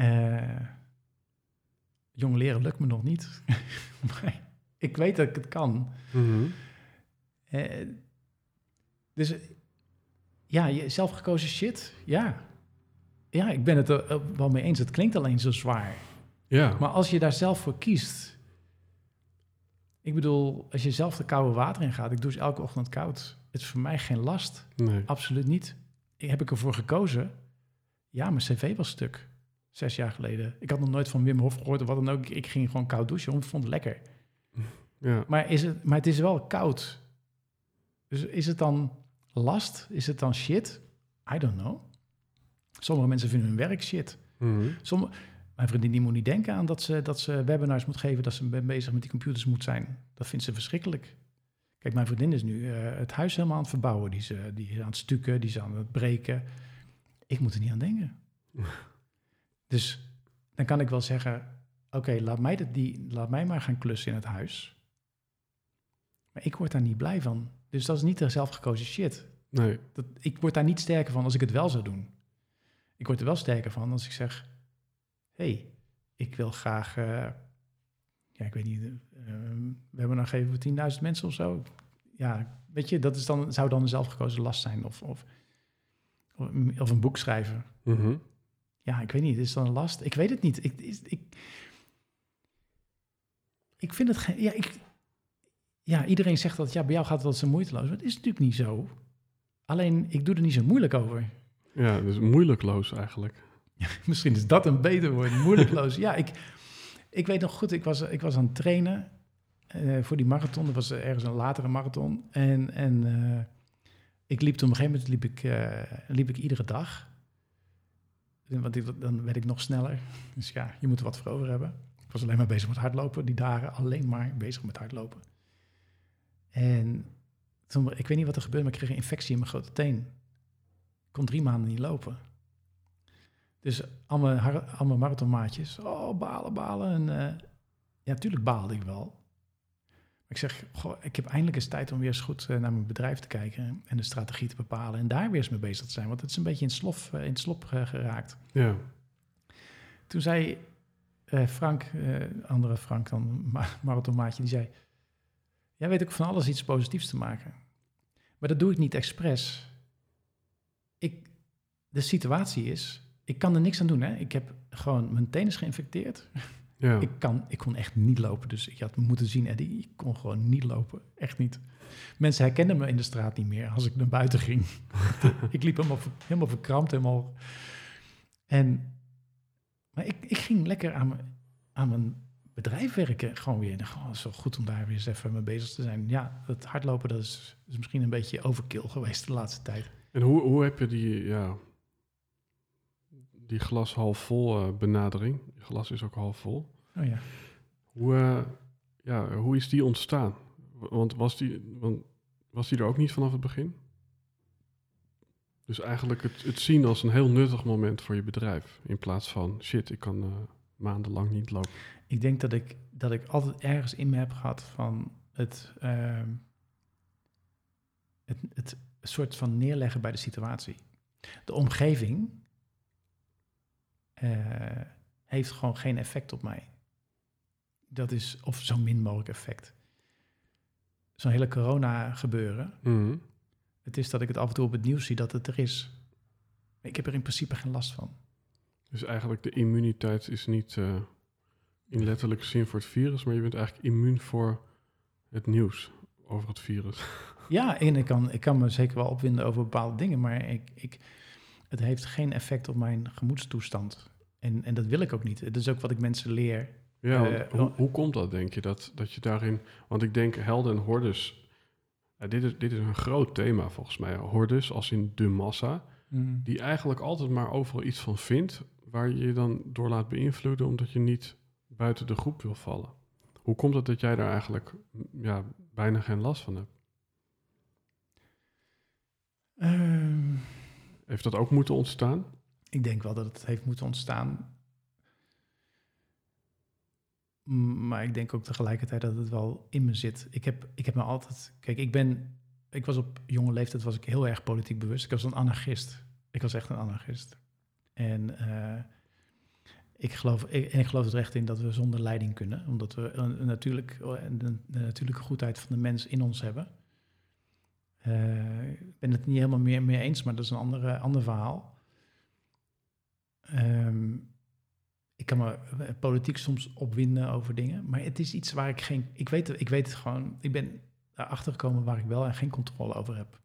Uh, jong leren lukt me nog niet. maar ik weet dat ik het kan. Mm eh, dus ja, je zelfgekozen shit, ja. Ja, ik ben het er wel mee eens. Het klinkt alleen zo zwaar. Ja. Maar als je daar zelf voor kiest... Ik bedoel, als je zelf de koude water in gaat... Ik doe ze elke ochtend koud. Het is voor mij geen last. Nee. Absoluut niet. Heb ik ervoor gekozen? Ja, mijn cv was stuk. Zes jaar geleden. Ik had nog nooit van Wim Hof gehoord of wat dan ook. Ik ging gewoon koud douchen, ik vond het lekker. Ja. Maar, is het, maar het is wel koud. Dus is het dan last? Is het dan shit? I don't know. Sommige mensen vinden hun werk shit. Mm Sommige, mijn vriendin die moet niet denken aan dat ze, dat ze webinars moet geven, dat ze bezig met die computers moet zijn. Dat vindt ze verschrikkelijk. Kijk, mijn vriendin is nu uh, het huis helemaal aan het verbouwen. Die, ze, die is aan het stukken, die is aan het breken. Ik moet er niet aan denken. dus dan kan ik wel zeggen, oké, laat mij die, laat mij maar gaan klussen in het huis. Maar ik word daar niet blij van. Dus dat is niet de zelfgekozen shit. Nee. Dat, ik word daar niet sterker van als ik het wel zou doen. Ik word er wel sterker van als ik zeg: hey, ik wil graag. Uh, ja, ik weet niet. Uh, we hebben nog even 10.000 mensen of zo. Ja, weet je, dat is dan, zou dan een zelfgekozen last zijn. Of, of, of een boek schrijven. Mm Ja, ik weet niet. Is dat een last? Ik weet het niet. Ik, ik, ik vind het geen. Ja, ik, ja, iedereen zegt dat ja, bij jou gaat het zo moeiteloos. Maar het is natuurlijk niet zo. Alleen, ik doe er niet zo moeilijk over. Ja, dus moeilijkloos eigenlijk. misschien is dat een beter woord, moeilijkloos. ja, ik, ik weet nog goed, ik was, ik was aan het trainen uh, voor die marathon. Dat was ergens een latere marathon. En, en uh, ik liep toen op een gegeven moment liep ik, uh, liep ik iedere dag. Want dan werd ik nog sneller. Dus ja, je moet er wat voor over hebben. Ik was alleen maar bezig met hardlopen. Die dagen alleen maar bezig met hardlopen. En toen, ik weet niet wat er gebeurde, maar ik kreeg een infectie in mijn grote teen. Ik kon drie maanden niet lopen. Dus al mijn, marathonmaatjes, oh, balen, balen. En uh, ja, natuurlijk baalde ik wel. Ik zeg, goh, ik heb eindelijk eens tijd om weer eens goed uh, naar mijn bedrijf te kijken en de strategie te bepalen en daar weer eens mee bezig te zijn, want het is een beetje in, slof, uh, in het slop geraakt. Ja. Toen zei Frank, andere Frank dan, marathonmaatje, die zei, Jij weet ook van alles iets positiefs te maken. Maar dat doe ik niet expres. ik, de situatie is, ik kan er niks aan doen. Hè? Ik heb gewoon mijn tenen geïnfecteerd. Ja. Ik, kan, ik kon echt niet lopen. Dus ik had moeten zien, Eddie, ik kon gewoon niet lopen. Echt niet. Mensen herkenden me in de straat niet meer als ik naar buiten ging. ik liep helemaal, helemaal verkrampt, helemaal... En, maar ik, ik ging lekker aan mijn, aan mijn bedrijf werken. Gewoon weer, nou, gewoon zo goed om daar weer eens even mee bezig te zijn. Ja, het hardlopen, dat is, is misschien een beetje overkill geweest de laatste tijd. En hoe, hoe heb je die, ja, die glas half vol eh, benadering? Je glas is ook half vol. Oh ja. Hoe, eh, ja, hoe is die ontstaan? Want was die, want was die er ook niet vanaf het begin? Dus eigenlijk het, het zien als een heel nuttig moment voor je bedrijf. In plaats van, shit, ik kan eh, maandenlang niet lopen. Ik denk dat ik, dat ik altijd ergens in me heb gehad van het, ehm, het, het soort van neerleggen bij de situatie. De omgeving eh, heeft gewoon geen effect op mij. Dat is, of zo min mogelijk effect. Zo'n hele corona gebeuren. Mhm. Het is dat ik het af en toe op het nieuws zie dat het er is. Ik heb er in principe geen last van. Dus eigenlijk de immuniteit is niet eh, in letterlijke zin voor het virus, maar je bent eigenlijk immuun voor het nieuws over het virus. Ja, en ik kan, ik kan me zeker wel opwinden over bepaalde dingen, maar ik, ik, het heeft geen effect op mijn gemoedstoestand. En, en dat wil ik ook niet. Het is ook wat ik mensen leer. Ja, Eh, hoe, hoe komt dat, denk je, dat, dat je daarin... Want ik denk helden en hordes... ja, dit, is, dit is een groot thema volgens mij. Hordes als in de massa, die eigenlijk altijd maar overal iets van vindt... waar je je dan door laat beïnvloeden omdat je niet buiten de groep wil vallen. Hoe komt het dat jij daar eigenlijk m, ja, bijna geen last van hebt? Ehm, Heeft dat ook moeten ontstaan? Ik denk wel dat het heeft moeten ontstaan. Maar ik denk ook tegelijkertijd dat het wel in me zit. Ik heb, ik heb me altijd... Kijk, ik ben... Ik was op jonge leeftijd was ik heel erg politiek bewust. Ik was een anarchist. Ik was echt een anarchist. En eh, ik, geloof, en ik geloof er echt in dat we zonder leiding kunnen. Omdat we een, natuurlijk, de natuurlijke goedheid van de mens in ons hebben. Eh, ik ben het niet helemaal meer mee eens, maar dat is een andere, ander verhaal. Ehm, ik kan me eh, politiek soms opwinden over dingen, maar het is iets waar ik geen. Ik weet, ik weet het gewoon. Ik ben erachter gekomen waar ik wel en geen controle over heb.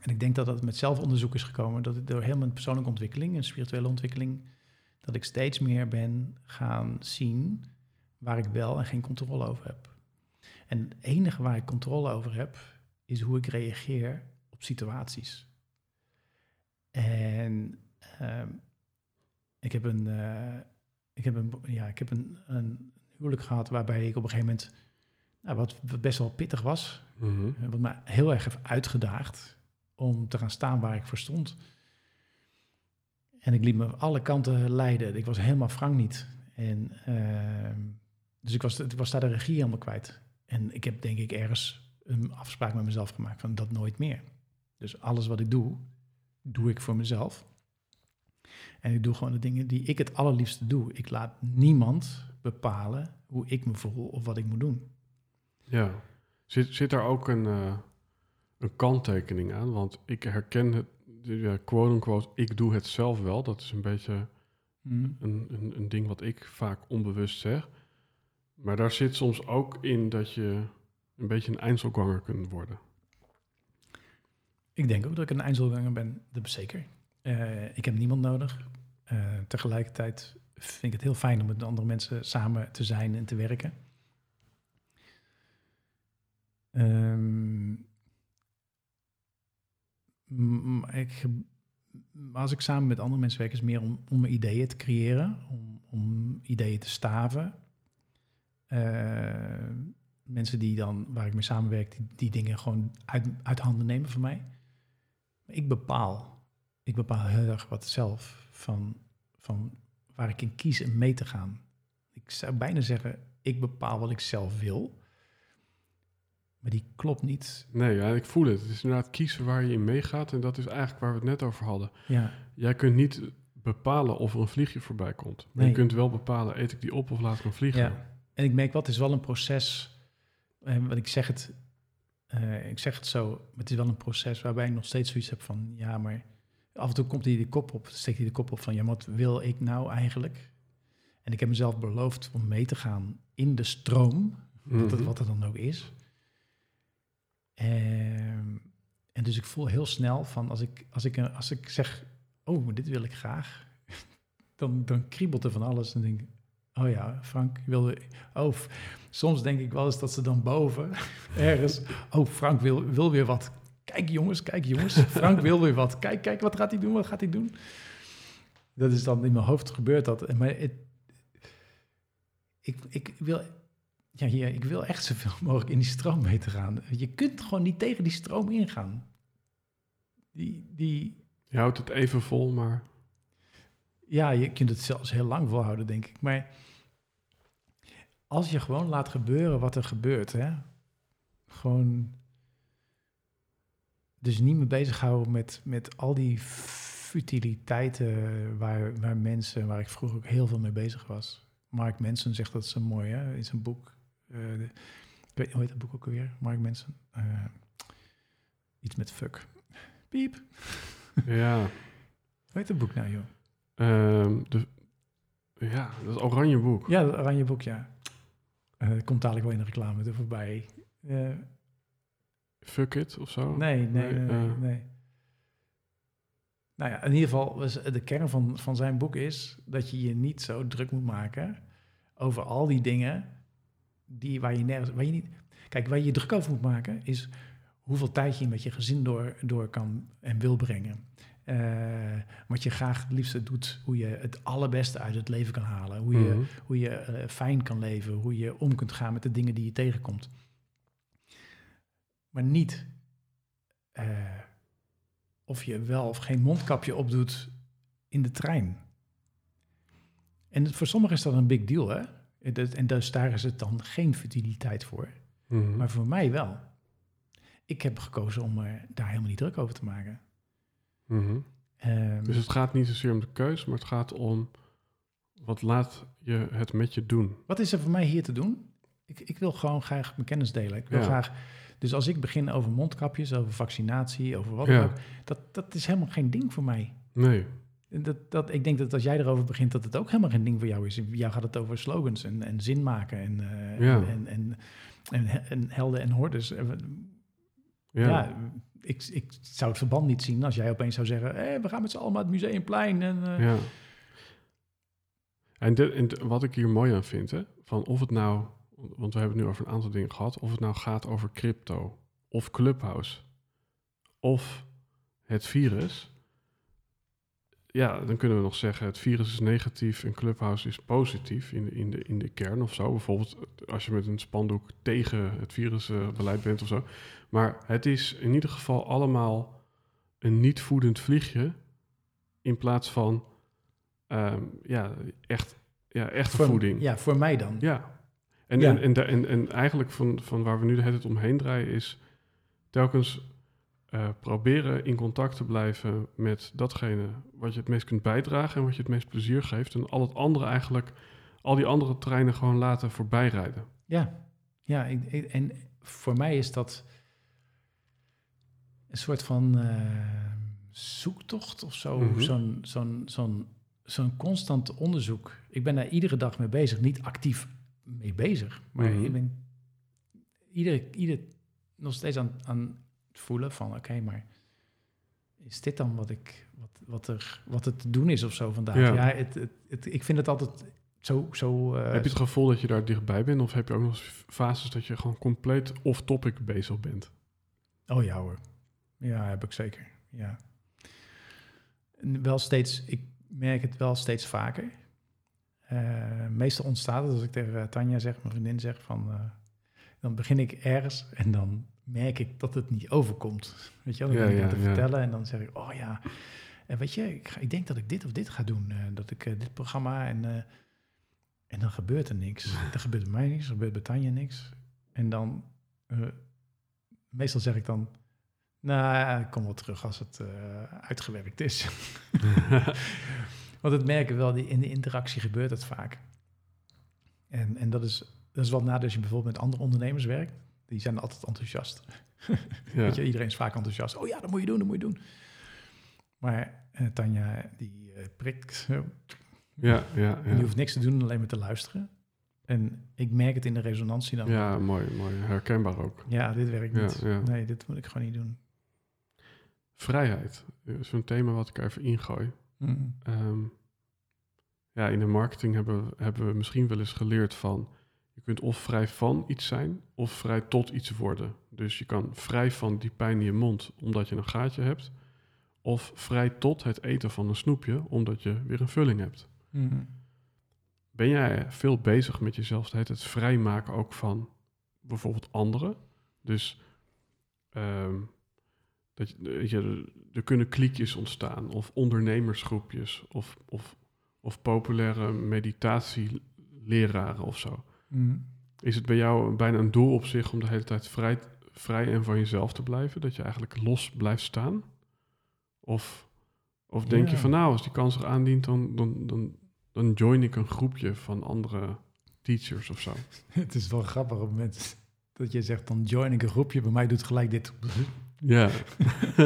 En ik denk dat dat met zelfonderzoek is gekomen, dat ik door heel mijn persoonlijke ontwikkeling en spirituele ontwikkeling, dat ik steeds meer ben gaan zien waar ik wel en geen controle over heb. En het enige waar ik controle over heb, is hoe ik reageer op situaties. En ehm, ik heb een, eh, ik heb een, ja, ik heb een, een huwelijk gehad waarbij ik op een gegeven moment, nou, wat, best wel pittig was, Mhm. eh, wat me heel erg heeft uitgedaagd om te gaan staan waar ik voor stond. En ik liet me alle kanten leiden. Ik was helemaal frank niet. En, ehm, dus ik was, ik was daar de regie helemaal kwijt. En ik heb denk ik ergens een afspraak met mezelf gemaakt van dat nooit meer. Dus alles wat ik doe, doe ik voor mezelf. En ik doe gewoon de dingen die ik het allerliefste doe. Ik laat niemand bepalen hoe ik me voel of wat ik moet doen. Ja. Zit, zit daar ook een, eh, een kanttekening aan? Want ik herken het, ja, quote-unquote, ik doe het zelf wel. Dat is een beetje een, een, een ding wat ik vaak onbewust zeg. Maar daar zit soms ook in dat je een beetje een eindselganger kunt worden. Ik denk ook dat ik een eindselganger ben, dat zeker. Eh, ik heb niemand nodig. Eh, tegelijkertijd vind ik het heel fijn om met andere mensen samen te zijn en te werken. Ehm, m- m- ik, als ik samen met andere mensen werk, is het meer om, om ideeën te creëren, om, om ideeën te staven. Eh, mensen die dan, waar ik mee samenwerk, die, die dingen gewoon uit, uit handen nemen van mij. Ik bepaal. Ik bepaal heel erg wat zelf van, van waar ik in kies om mee te gaan. Ik zou bijna zeggen, ik bepaal wat ik zelf wil. Maar die klopt niet. Nee, ja, ik voel het. Het is inderdaad kiezen waar je in meegaat. En dat is eigenlijk waar we het net over hadden. Ja, Jij kunt niet bepalen of er een vliegje voorbij komt. Maar Nee. je kunt wel bepalen, eet ik die op of laat ik hem vliegen? ja. En ik merk wat, het is wel een proces. En wat ik zeg het, eh, ik zeg het zo, maar het is wel een proces waarbij ik nog steeds zoiets heb van, ja, maar af en toe komt hij de kop op, steekt hij de kop op van, ja, wat wil ik nou eigenlijk? En ik heb mezelf beloofd om mee te gaan in de stroom, Mhm. wat er dan ook is. Ehm, en dus ik voel heel snel van, als ik, als ik, als ik zeg, oh, dit wil ik graag, dan, dan kriebelt er van alles. En denk ik, oh ja, Frank wilde, oh, soms denk ik wel eens dat ze dan boven, ergens, oh, Frank wil, wil weer wat. Kijk jongens, kijk jongens, Frank wil weer wat. Kijk, kijk, wat gaat hij doen, wat gaat hij doen? Dat is dan in mijn hoofd gebeurt dat. Maar het, ik, ik wil, ja, hier, ik wil echt zoveel mogelijk in die stroom mee te gaan. Je kunt gewoon niet tegen die stroom ingaan. Die, die, Je houdt het even vol, maar ja, je kunt het zelfs heel lang volhouden, denk ik. Maar als je gewoon laat gebeuren wat er gebeurt, hè? gewoon dus niet meer bezighouden met, met al die futiliteiten waar, waar mensen, waar ik vroeger ook heel veel mee bezig was. Mark Manson zegt dat zo mooi, hè? in zijn boek. de- ik weet hoe heet dat boek ook alweer? Mark Manson. Eh, iets met fuck. Piep. ja. Hoe heet dat boek nou, joh? Ehm, de, ja, dat oranje boek. Ja, dat oranje boek, ja. Dat komt dadelijk wel in de reclame er voorbij. Fuck it of zo. nee, nee, nee, nee, eh, nee. Nou ja, in ieder geval, was de kern van, van zijn boek is dat je je niet zo druk moet maken over al die dingen die, waar je nergens... Waar je niet, kijk, waar je je druk over moet maken is hoeveel tijd je met je gezin door, door kan en wil brengen. Eh, wat je graag het liefste doet, hoe je het allerbeste uit het leven kan halen. Hoe je, mhm. hoe je eh, fijn kan leven, hoe je om kunt gaan met de dingen die je tegenkomt. Maar niet eh, of je wel of geen mondkapje opdoet in de trein. En voor sommigen is dat een big deal, hè? En dus daar is het dan geen futiliteit voor. Mhm. Maar voor mij wel. Ik heb gekozen om er daar helemaal niet druk over te maken. Mhm. Ehm, Dus het gaat niet zozeer om de keus, maar het gaat om wat laat je het met je doen. Wat is er voor mij hier te doen? Ik, ik wil gewoon graag mijn kennis delen. Ik wil Ja. graag. Dus als ik begin over mondkapjes, over vaccinatie, over wat Ja. ook, dat, dat is helemaal geen ding voor mij. Nee. Dat, dat, ik denk dat als jij erover begint, dat het ook helemaal geen ding voor jou is. Jou gaat het over slogans en, en zin maken en, eh, Ja. en, en, en, en helden en hordes. We- Ja. Ja, ik, ik zou het verband niet zien als jij opeens zou zeggen: hey, we gaan met z'n allen naar het museumplein. En, eh, Ja. En, dit- en wat ik hier mooi aan vind, hè, van of het nou, want we hebben het nu over een aantal dingen gehad, of het nou gaat over crypto, of Clubhouse, of het virus. Ja, dan kunnen we nog zeggen, het virus is negatief en Clubhouse is positief in de, in de, in de kern of zo. Bijvoorbeeld als je met een spandoek tegen het virusbeleid bent of zo. Maar het is in ieder geval allemaal een niet voedend vliegje in plaats van Ehm, ja, echt, ja, echte voor, voeding. Ja, voor mij dan. Ja. En, Ja. En, en, en, en eigenlijk van, van waar we nu de hele tijd omheen draaien is telkens eh, proberen in contact te blijven met datgene wat je het meest kunt bijdragen en wat je het meest plezier geeft. En al het andere eigenlijk, al die andere treinen gewoon laten voorbijrijden. Ja, ja ik, ik- en voor mij is dat een soort van eh, zoektocht of zo. Mhm. Zo'n zo'n zo'n zo'n constant onderzoek. Ik ben daar iedere dag mee bezig. Niet actief mee bezig, maar Mhm. ik ben iedere, ieder nog steeds aan, aan het voelen van... oké, maar is dit dan wat, ik, wat, wat, er, wat het te doen is of zo vandaag? Ja. Ja, het, het, het- ik vind het altijd zo... zo eh, heb je het gevoel dat je daar dichtbij bent of heb je ook nog fases dat je gewoon compleet off-topic bezig bent? Oh ja hoor. Ja, heb ik zeker. Ja. En wel steeds, ik merk het wel steeds vaker. Eh, meestal ontstaat het als ik tegen eh, Tanja zeg, mijn vriendin zeg van... eh, dan begin ik ergens en dan merk ik dat het niet overkomt. Weet je wel, dan ben ik ja, te vertellen en dan zeg ik... Oh ja, en weet je, ik, ga- ik denk dat ik dit of dit ga doen. dat ik dit programma en... en dan gebeurt er niks. Er gebeurt bij mij niks, er gebeurt bij Tanja niks. En dan... meestal zeg ik dan... Nou, ik kom wel terug als het uitgewerkt is. Want het merken wel, die, in de interactie gebeurt het vaak. En, en dat, is, dat is wel nadeel als je bijvoorbeeld met andere ondernemers werkt. Die zijn altijd enthousiast. Ja. Weet je, iedereen is vaak enthousiast. Oh ja, dat moet je doen, dat moet je doen. Maar uh, Tanja, die uh, prikt zo. Ja, ja, ja. En die hoeft niks te doen, alleen maar te luisteren. En ik merk het in de resonantie dan. Ja, mooi, mooi. Herkenbaar ook. Ja, dit werkt niet. Ja, Nee, dit moet ik gewoon niet doen. Vrijheid is een thema wat ik even ingooi. Mm. Um, ja, in de marketing hebben, hebben we misschien wel eens geleerd van... je kunt of vrij van iets zijn of vrij tot iets worden. Dus je kan vrij van die pijn in je mond omdat je een gaatje hebt... of vrij tot het eten van een snoepje omdat je weer een vulling hebt. Mm. Ben jij veel bezig met jezelf het vrijmaken ook van bijvoorbeeld anderen? Dus um, dat je, er kunnen kliekjes ontstaan of ondernemersgroepjes of, of of populaire meditatieleraren of zo. Mm. Is het bij jou bijna een doel op zich om de hele tijd vrij, vrij en van jezelf te blijven? Dat je eigenlijk los blijft staan? Of, of denk je van nou, als die kans zich aandient, dan, dan, dan, dan join ik een groepje van andere teachers of zo? Het is wel grappig op het moment dat je zegt, dan join ik een groepje. Bij mij doet gelijk dit. Ja.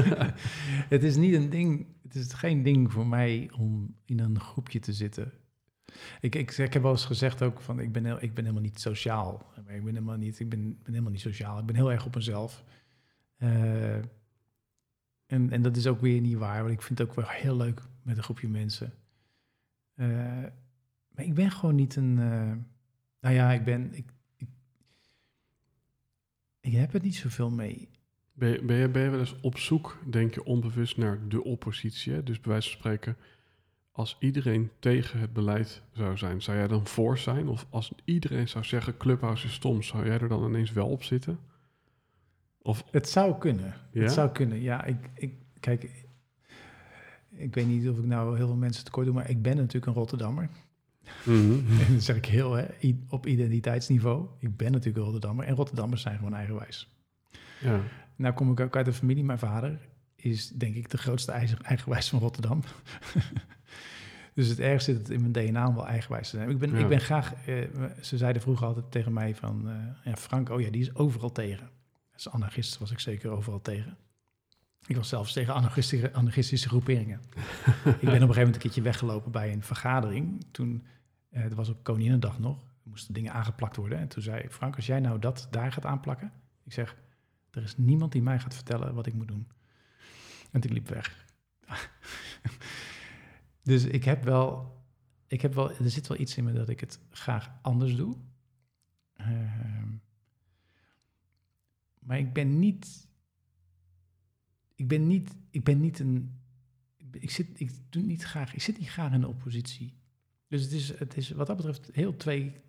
het is niet een ding het is geen ding voor mij om in een groepje te zitten. Ik, ik, ik heb wel eens gezegd ook van ik ben, heel, ik ben helemaal niet sociaal. Ik ben helemaal niet, ik ben, ben helemaal niet sociaal. Ik ben heel erg op mezelf. Uh, en, en dat is ook weer niet waar, want ik vind het ook wel heel leuk met een groepje mensen. Uh, maar ik ben gewoon niet een. Uh, nou ja, ik ben. Ik, ik, ik heb het niet zoveel mee. Ben ben, je, ben je wel eens op zoek, denk je, onbewust naar de oppositie? Hè? Dus bij wijze van spreken, als iedereen tegen het beleid zou zijn, zou jij dan voor zijn? Of als iedereen zou zeggen, Clubhouse is stom, zou jij er dan ineens wel op zitten? Of... Het zou kunnen. Ja? Het zou kunnen, ja. Ik, ik, kijk, ik weet niet of ik nou heel veel mensen tekort doe, maar ik ben natuurlijk een Rotterdammer. Mm en dat zeg ik heel hè, op identiteitsniveau. Ik ben natuurlijk een Rotterdammer en Rotterdammers zijn gewoon eigenwijs. Ja. Nou kom ik ook uit een familie. Mijn vader is denk ik de grootste eigenwijs van Rotterdam. dus het ergste zit in mijn DNA om wel eigenwijs te zijn. Ik ben, ik ben graag... Uh, ze zeiden vroeger altijd tegen mij van... Uh, ja, Frank, oh ja, die is overal tegen. Als anarchist was ik zeker overal tegen. Ik was zelfs tegen anarchistische, anarchistische groeperingen. ik ben op een gegeven moment een keertje weggelopen bij een vergadering. Toen, uh, dat was op Koninginnedag nog, moesten dingen aangeplakt worden. En toen zei Frank, als jij nou dat daar gaat aanplakken... Ik zeg, er is niemand die mij gaat vertellen wat ik moet doen. En ik liep weg. dus ik heb wel, ik heb wel, er zit wel iets in me dat ik het graag anders doe. Ehm, maar ik ben niet, ik ben niet, ik ben niet een, ik zit, ik doe niet graag, ik zit niet graag in de oppositie. Dus het is, het is wat dat betreft heel twee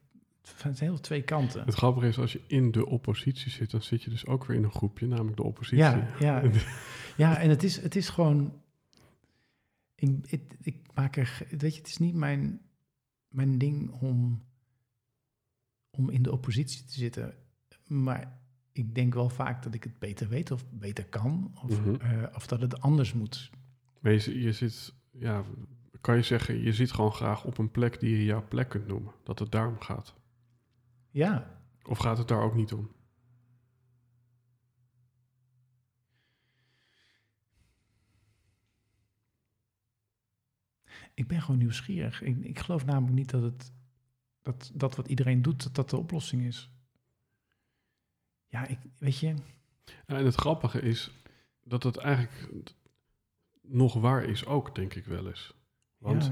het heel twee kanten. Het grappige is, als je in de oppositie zit, dan zit je dus ook weer in een groepje, namelijk de oppositie. Ja, ja. ja en het is, het is gewoon. Ik, ik, maak er. Weet je, het is niet mijn, mijn ding om, om in de oppositie te zitten. Maar ik denk wel vaak dat ik het beter weet of beter kan. Of, mhm. eh, of dat het anders moet. Maar je, je zit. Ja, kan je zeggen, je zit gewoon graag op een plek die je jouw plek kunt noemen. Dat het daarom gaat. Ja. Of gaat het daar ook niet om? Ik ben gewoon nieuwsgierig. Ik, ik geloof namelijk niet dat, het, dat dat wat iedereen doet, dat dat de oplossing is. Ja, ik, weet je. en het grappige is dat het eigenlijk nog waar is ook, denk ik wel eens. Want,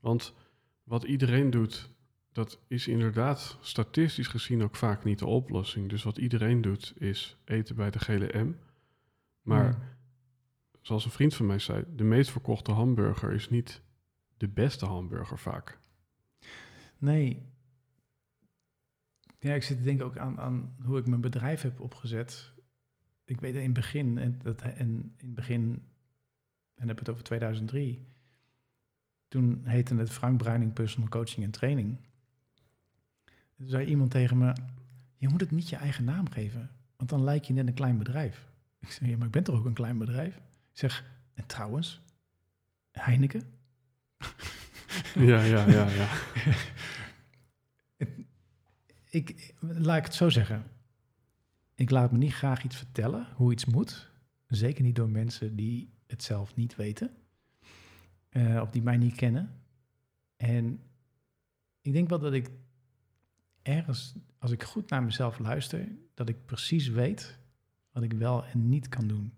want wat iedereen doet, dat is inderdaad statistisch gezien ook vaak niet de oplossing. Dus wat iedereen doet is eten bij de gele M. Maar zoals een vriend van mij zei, de meest verkochte hamburger is niet de beste hamburger vaak. Nee. Ja, ik zit te denken ook aan, aan hoe ik mijn bedrijf heb opgezet. Ik weet in het begin, en, dat, en in het begin, en heb het over 2003, toen heette het Frank Bruining Personal Coaching en Training. Zei iemand tegen me, je moet het niet je eigen naam geven, want dan lijk je net een klein bedrijf. Ik zeg, ja, maar ik ben toch ook een klein bedrijf? Ik zeg, en trouwens, Heineken? Ja, ja, ja, ja. ik, laat ik het zo zeggen. Ik laat me niet graag iets vertellen hoe iets moet. Zeker niet door mensen die het zelf niet weten. uh, of die mij niet kennen. En ik denk wel dat ik ergens, als ik goed naar mezelf luister, dat ik precies weet wat ik wel en niet kan doen.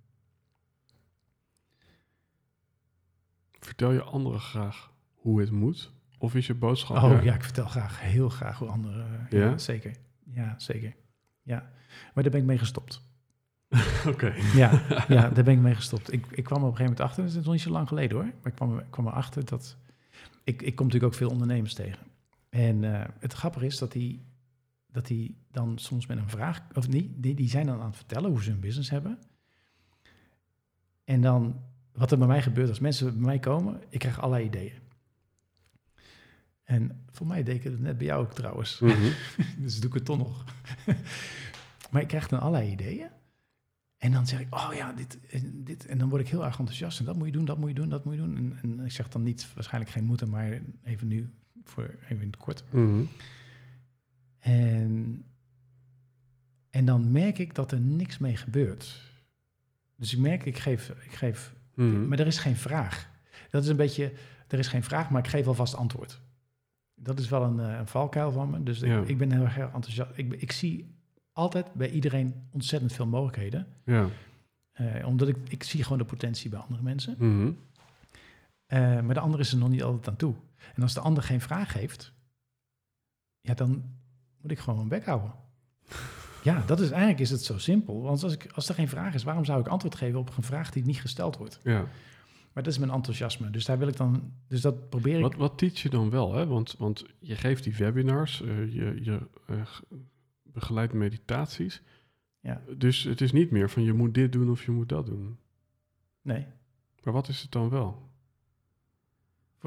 Vertel je anderen graag hoe het moet? Of is je boodschap... Oh ja, ik vertel graag, heel graag hoe anderen... Ja? ja? zeker. Ja, zeker. Ja, maar daar ben ik mee gestopt. Oké. Ja, ja, daar ben ik mee gestopt. Ik, ik kwam er op een gegeven moment achter, dat is nog niet zo lang geleden hoor, maar ik kwam, ik kwam erachter dat... Ik, ik kom natuurlijk ook veel ondernemers tegen. En uh, het grappige is dat die, dat die dan soms met een vraag, of niet, die, die zijn dan aan het vertellen hoe ze hun business hebben. En dan, wat er bij mij gebeurt als mensen bij mij komen, ik krijg allerlei ideeën. En voor mij deed ik het net bij jou ook trouwens. Mhm. dus doe ik het toch nog. maar ik krijg dan allerlei ideeën. En dan zeg ik, oh ja, dit, dit. En dan word ik heel erg enthousiast. En dat moet je doen, dat moet je doen, dat moet je doen. En, en ik zeg dan niet, waarschijnlijk geen moeten, maar even nu, voor even in het kort. Mhm. En, en dan merk ik dat er niks mee gebeurt. Dus ik merk, ik geef, ik geef mhm. maar er is geen vraag. Dat is een beetje, er is geen vraag, maar ik geef alvast antwoord. Dat is wel een, eh, een valkuil van me. Dus ik, ik, ben heel erg enthousiast. Ik, ik zie altijd bij iedereen ontzettend veel mogelijkheden. Ja. Uh, omdat ik, ik zie gewoon de potentie bij andere mensen. Mm -hmm. Uh, maar de ander is er nog niet altijd aan toe. En als de ander geen vraag heeft, ja, dan moet ik gewoon mijn bek houden. ja, dat is eigenlijk is het zo simpel. Want als, ik, als er geen vraag is, waarom zou ik antwoord geven op een vraag die niet gesteld wordt? Ja. Maar dat is mijn enthousiasme. Dus daar wil ik dan. Dus dat probeer ik. Wat, wat teach je dan wel? Hè? Want, want je geeft die webinars, uh, je, je uh, begeleidt meditaties. Ja. Dus het is niet meer van je moet dit doen of je moet dat doen. Nee. Maar wat is het dan wel?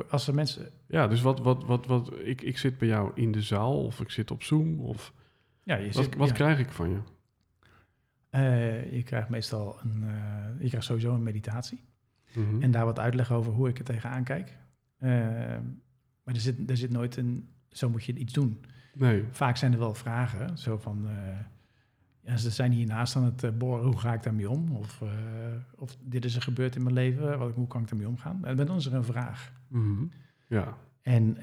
Als er mensen. Ja, dus wat, wat, wat, wat ik, ik zit bij jou in de zaal of ik zit op Zoom of. Ja, je wat, wat krijg ik van je? Uh, je krijgt meestal een. je krijgt sowieso een meditatie. Mhm. En daar wat uitleg over hoe ik er tegenaan kijk. Uh, maar er zit, er zit nooit een, zo moet je iets doen. Nee. Vaak zijn er wel vragen, zo van, uh, ja, ze zijn hiernaast aan het uh, boren, hoe ga ik daarmee om? Of, of dit is er gebeurd in mijn leven, wat, hoe kan ik daarmee omgaan? En dan is er een vraag. Mhm. Ja. En,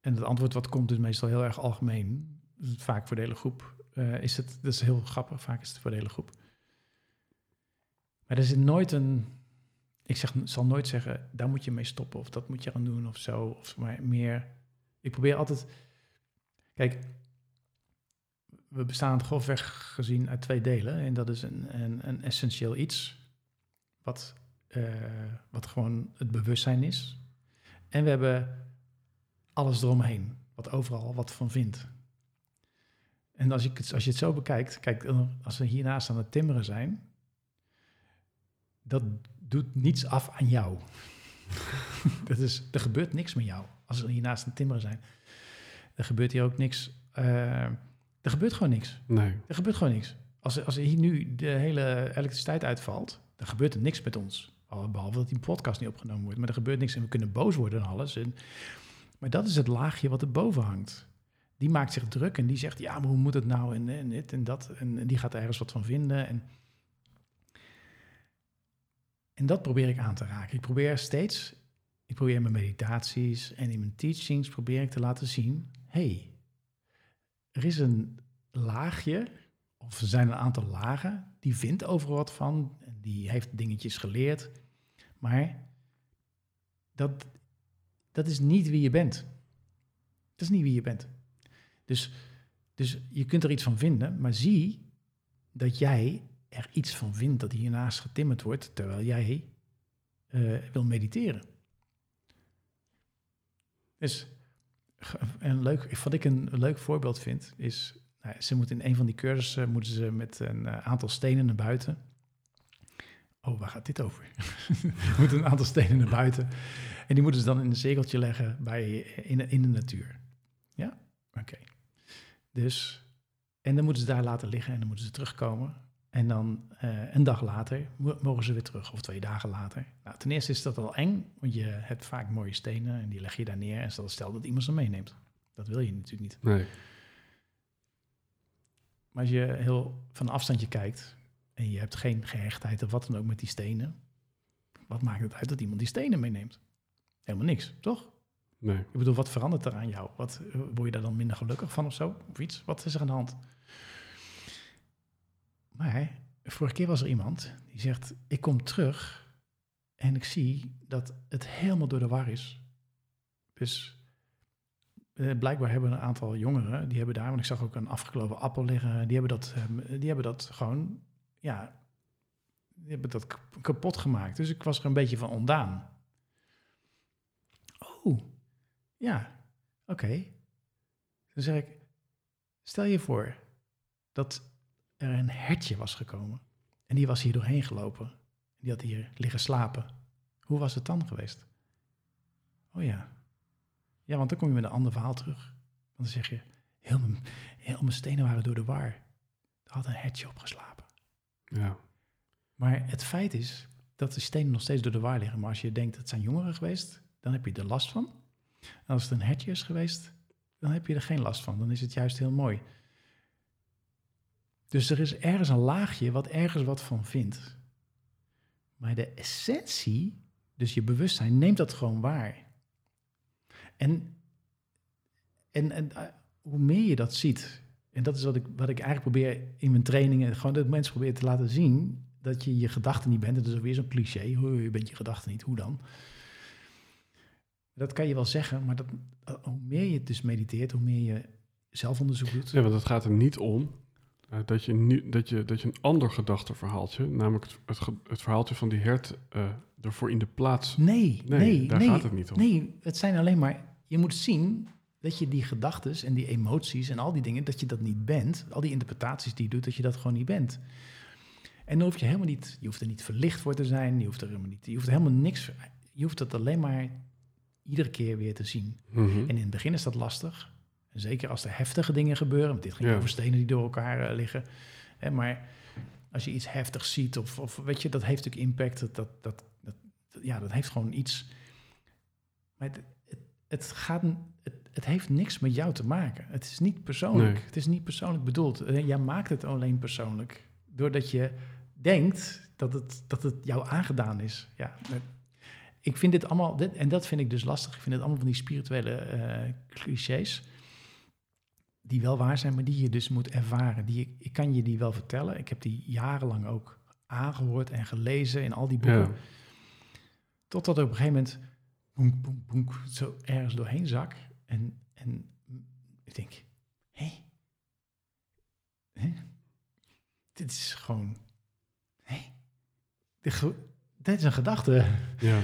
en het antwoord wat komt is meestal heel erg algemeen. Vaak voor de hele groep is het, dat is heel grappig, vaak is het voor de hele groep. Maar er zit nooit een. Ik zeg, zal nooit zeggen, daar moet je mee stoppen of dat moet je gaan doen of zo. Of maar meer. Ik probeer altijd. Kijk, we bestaan grofweg gezien uit twee delen. En dat is een, een, een essentieel iets, wat, uh, wat gewoon het bewustzijn is. En we hebben alles eromheen, wat overal wat van vindt. En als, ik het, als je het zo bekijkt, kijk, als we hiernaast aan het timmeren zijn, dat doet niets af aan jou. dat is, er gebeurt niks met jou als er hiernaast een timmer zijn. Er gebeurt hier ook niks. Uh, er gebeurt gewoon niks. Nee. Er gebeurt gewoon niks. Als, als hier nu de hele elektriciteit uitvalt, dan gebeurt er niks met ons. Behalve dat die podcast niet opgenomen wordt. Maar er gebeurt niks en we kunnen boos worden en alles. En, maar dat is het laagje wat erboven hangt. Die maakt zich druk en die zegt, ja, maar hoe moet het nou en, en dit en dat. En, die gaat ergens wat van vinden. En en dat probeer ik aan te raken. Ik probeer steeds, ik probeer in mijn meditaties en in mijn teachings, probeer ik te laten zien, hey, er is een laagje, of er zijn een aantal lagen, die vindt overal wat van, die heeft dingetjes geleerd, maar dat, dat is niet wie je bent. Dat is niet wie je bent. Dus, dus je kunt er iets van vinden, maar zie dat jij er iets van vindt dat hiernaast getimmerd wordt, terwijl jij uh, wil mediteren. Dus een leuk, wat ik een, leuk voorbeeld vind, is, nou, ze moeten in een van die cursussen moeten ze met een uh, aantal stenen naar buiten. Oh, waar gaat dit over? moeten een aantal stenen naar buiten. En die moeten ze dan in een zegeltje leggen bij, in, in de natuur. Ja? Oké. Dus, en dan moeten ze daar laten liggen en dan moeten ze terugkomen. En dan uh, een dag later mogen ze weer terug, of twee dagen later. Nou, ten eerste is dat al eng, want je hebt vaak mooie stenen en die leg je daar neer. En stel dat iemand ze meeneemt. Dat wil je natuurlijk niet. Nee. Maar als je heel van afstandje kijkt en je hebt geen gehechtheid of wat dan ook met die stenen, wat maakt het uit dat iemand die stenen meeneemt? Helemaal niks, toch? Nee. Ik bedoel, wat verandert er aan jou? Wat, eh, word je daar dan minder gelukkig van of zo? Of iets? Wat is er aan de hand? Maar vorige keer was er iemand die zegt: Ik kom terug en ik zie dat het helemaal door de war is. Dus eh, blijkbaar hebben een aantal jongeren, die hebben daar, want ik zag ook een afgekloven appel liggen, die hebben dat, eh, die hebben dat gewoon, ja, die hebben dat kap- kapot gemaakt. Dus ik was er een beetje van ontdaan. Oh, ja, oké. Dan zeg ik, stel je voor dat er een hertje was gekomen en die was hier doorheen gelopen. Die had hier liggen slapen. Hoe was het dan geweest? Oh ja. Ja, want dan kom je met een ander verhaal terug. Want dan zeg je, heel mijn, heel mijn stenen waren door de war. Er had een hertje op geslapen. Ja. Maar het feit is dat de stenen nog steeds door de war liggen. Maar als je denkt, het zijn jongeren geweest, dan heb je er last van. En als het een hertje is geweest, dan heb je er geen last van. Dan is het juist heel mooi. Dus er is ergens een laagje wat ergens wat van vindt. Maar de essentie, dus je bewustzijn, neemt dat gewoon waar. En, en, en eh, hoe meer je dat ziet, en dat is wat ik, wat ik eigenlijk probeer in mijn trainingen, gewoon dat mensen proberen te laten zien, dat je je gedachten niet bent. Dat is weer zo'n cliché, hoe je bent je gedachten niet, hoe dan? Dat kan je wel zeggen, maar dat, hoe meer je dus mediteert, hoe meer je zelfonderzoek doet. ja, want het gaat er niet om eh, dat, je nu, dat, je, dat je een ander gedachtenverhaaltje, namelijk het, het, ge- het verhaaltje van die hert, eh, ervoor in de plaats. Nee, Nee, nee, daar nee, gaat het niet om. Nee, het zijn alleen maar. Je moet zien dat je die gedachten en die emoties en al die dingen, dat je dat niet bent. Al die interpretaties die je doet, dat je dat gewoon niet bent. En dan hoef je helemaal niet, je hoeft er niet verlicht voor te zijn, je hoeft er helemaal niet, je hoeft helemaal niks, je hoeft het alleen maar iedere keer weer te zien. Mhm. En in het begin is dat lastig. En zeker als er heftige dingen gebeuren. Want dit ging Ja. over stenen die door elkaar eh, liggen. Hè, maar als je iets heftigs ziet, of, of weet je, dat heeft natuurlijk impact. Dat, dat, dat, dat- ja, dat heeft gewoon iets. Maar het, het, het gaat, het, het heeft niks met jou te maken. Het is niet persoonlijk. Nee. Het is niet persoonlijk bedoeld. Eh, Jij maakt het alleen persoonlijk. Doordat je denkt dat het, dat het jou aangedaan is. Ja, met- ik vind dit allemaal, dit, en dat vind ik dus lastig. Ik vind het allemaal van die spirituele eh, clichés. Die wel waar zijn, maar die je dus moet ervaren. Die, ik kan je die wel vertellen. Ik heb die jarenlang ook aangehoord en gelezen in al die boeken. Ja. Totdat er op een gegeven moment boenk, zo ergens doorheen zak. En, en ik denk, hé, Hé? dit is gewoon, hé, Dit is een gedachte. ja.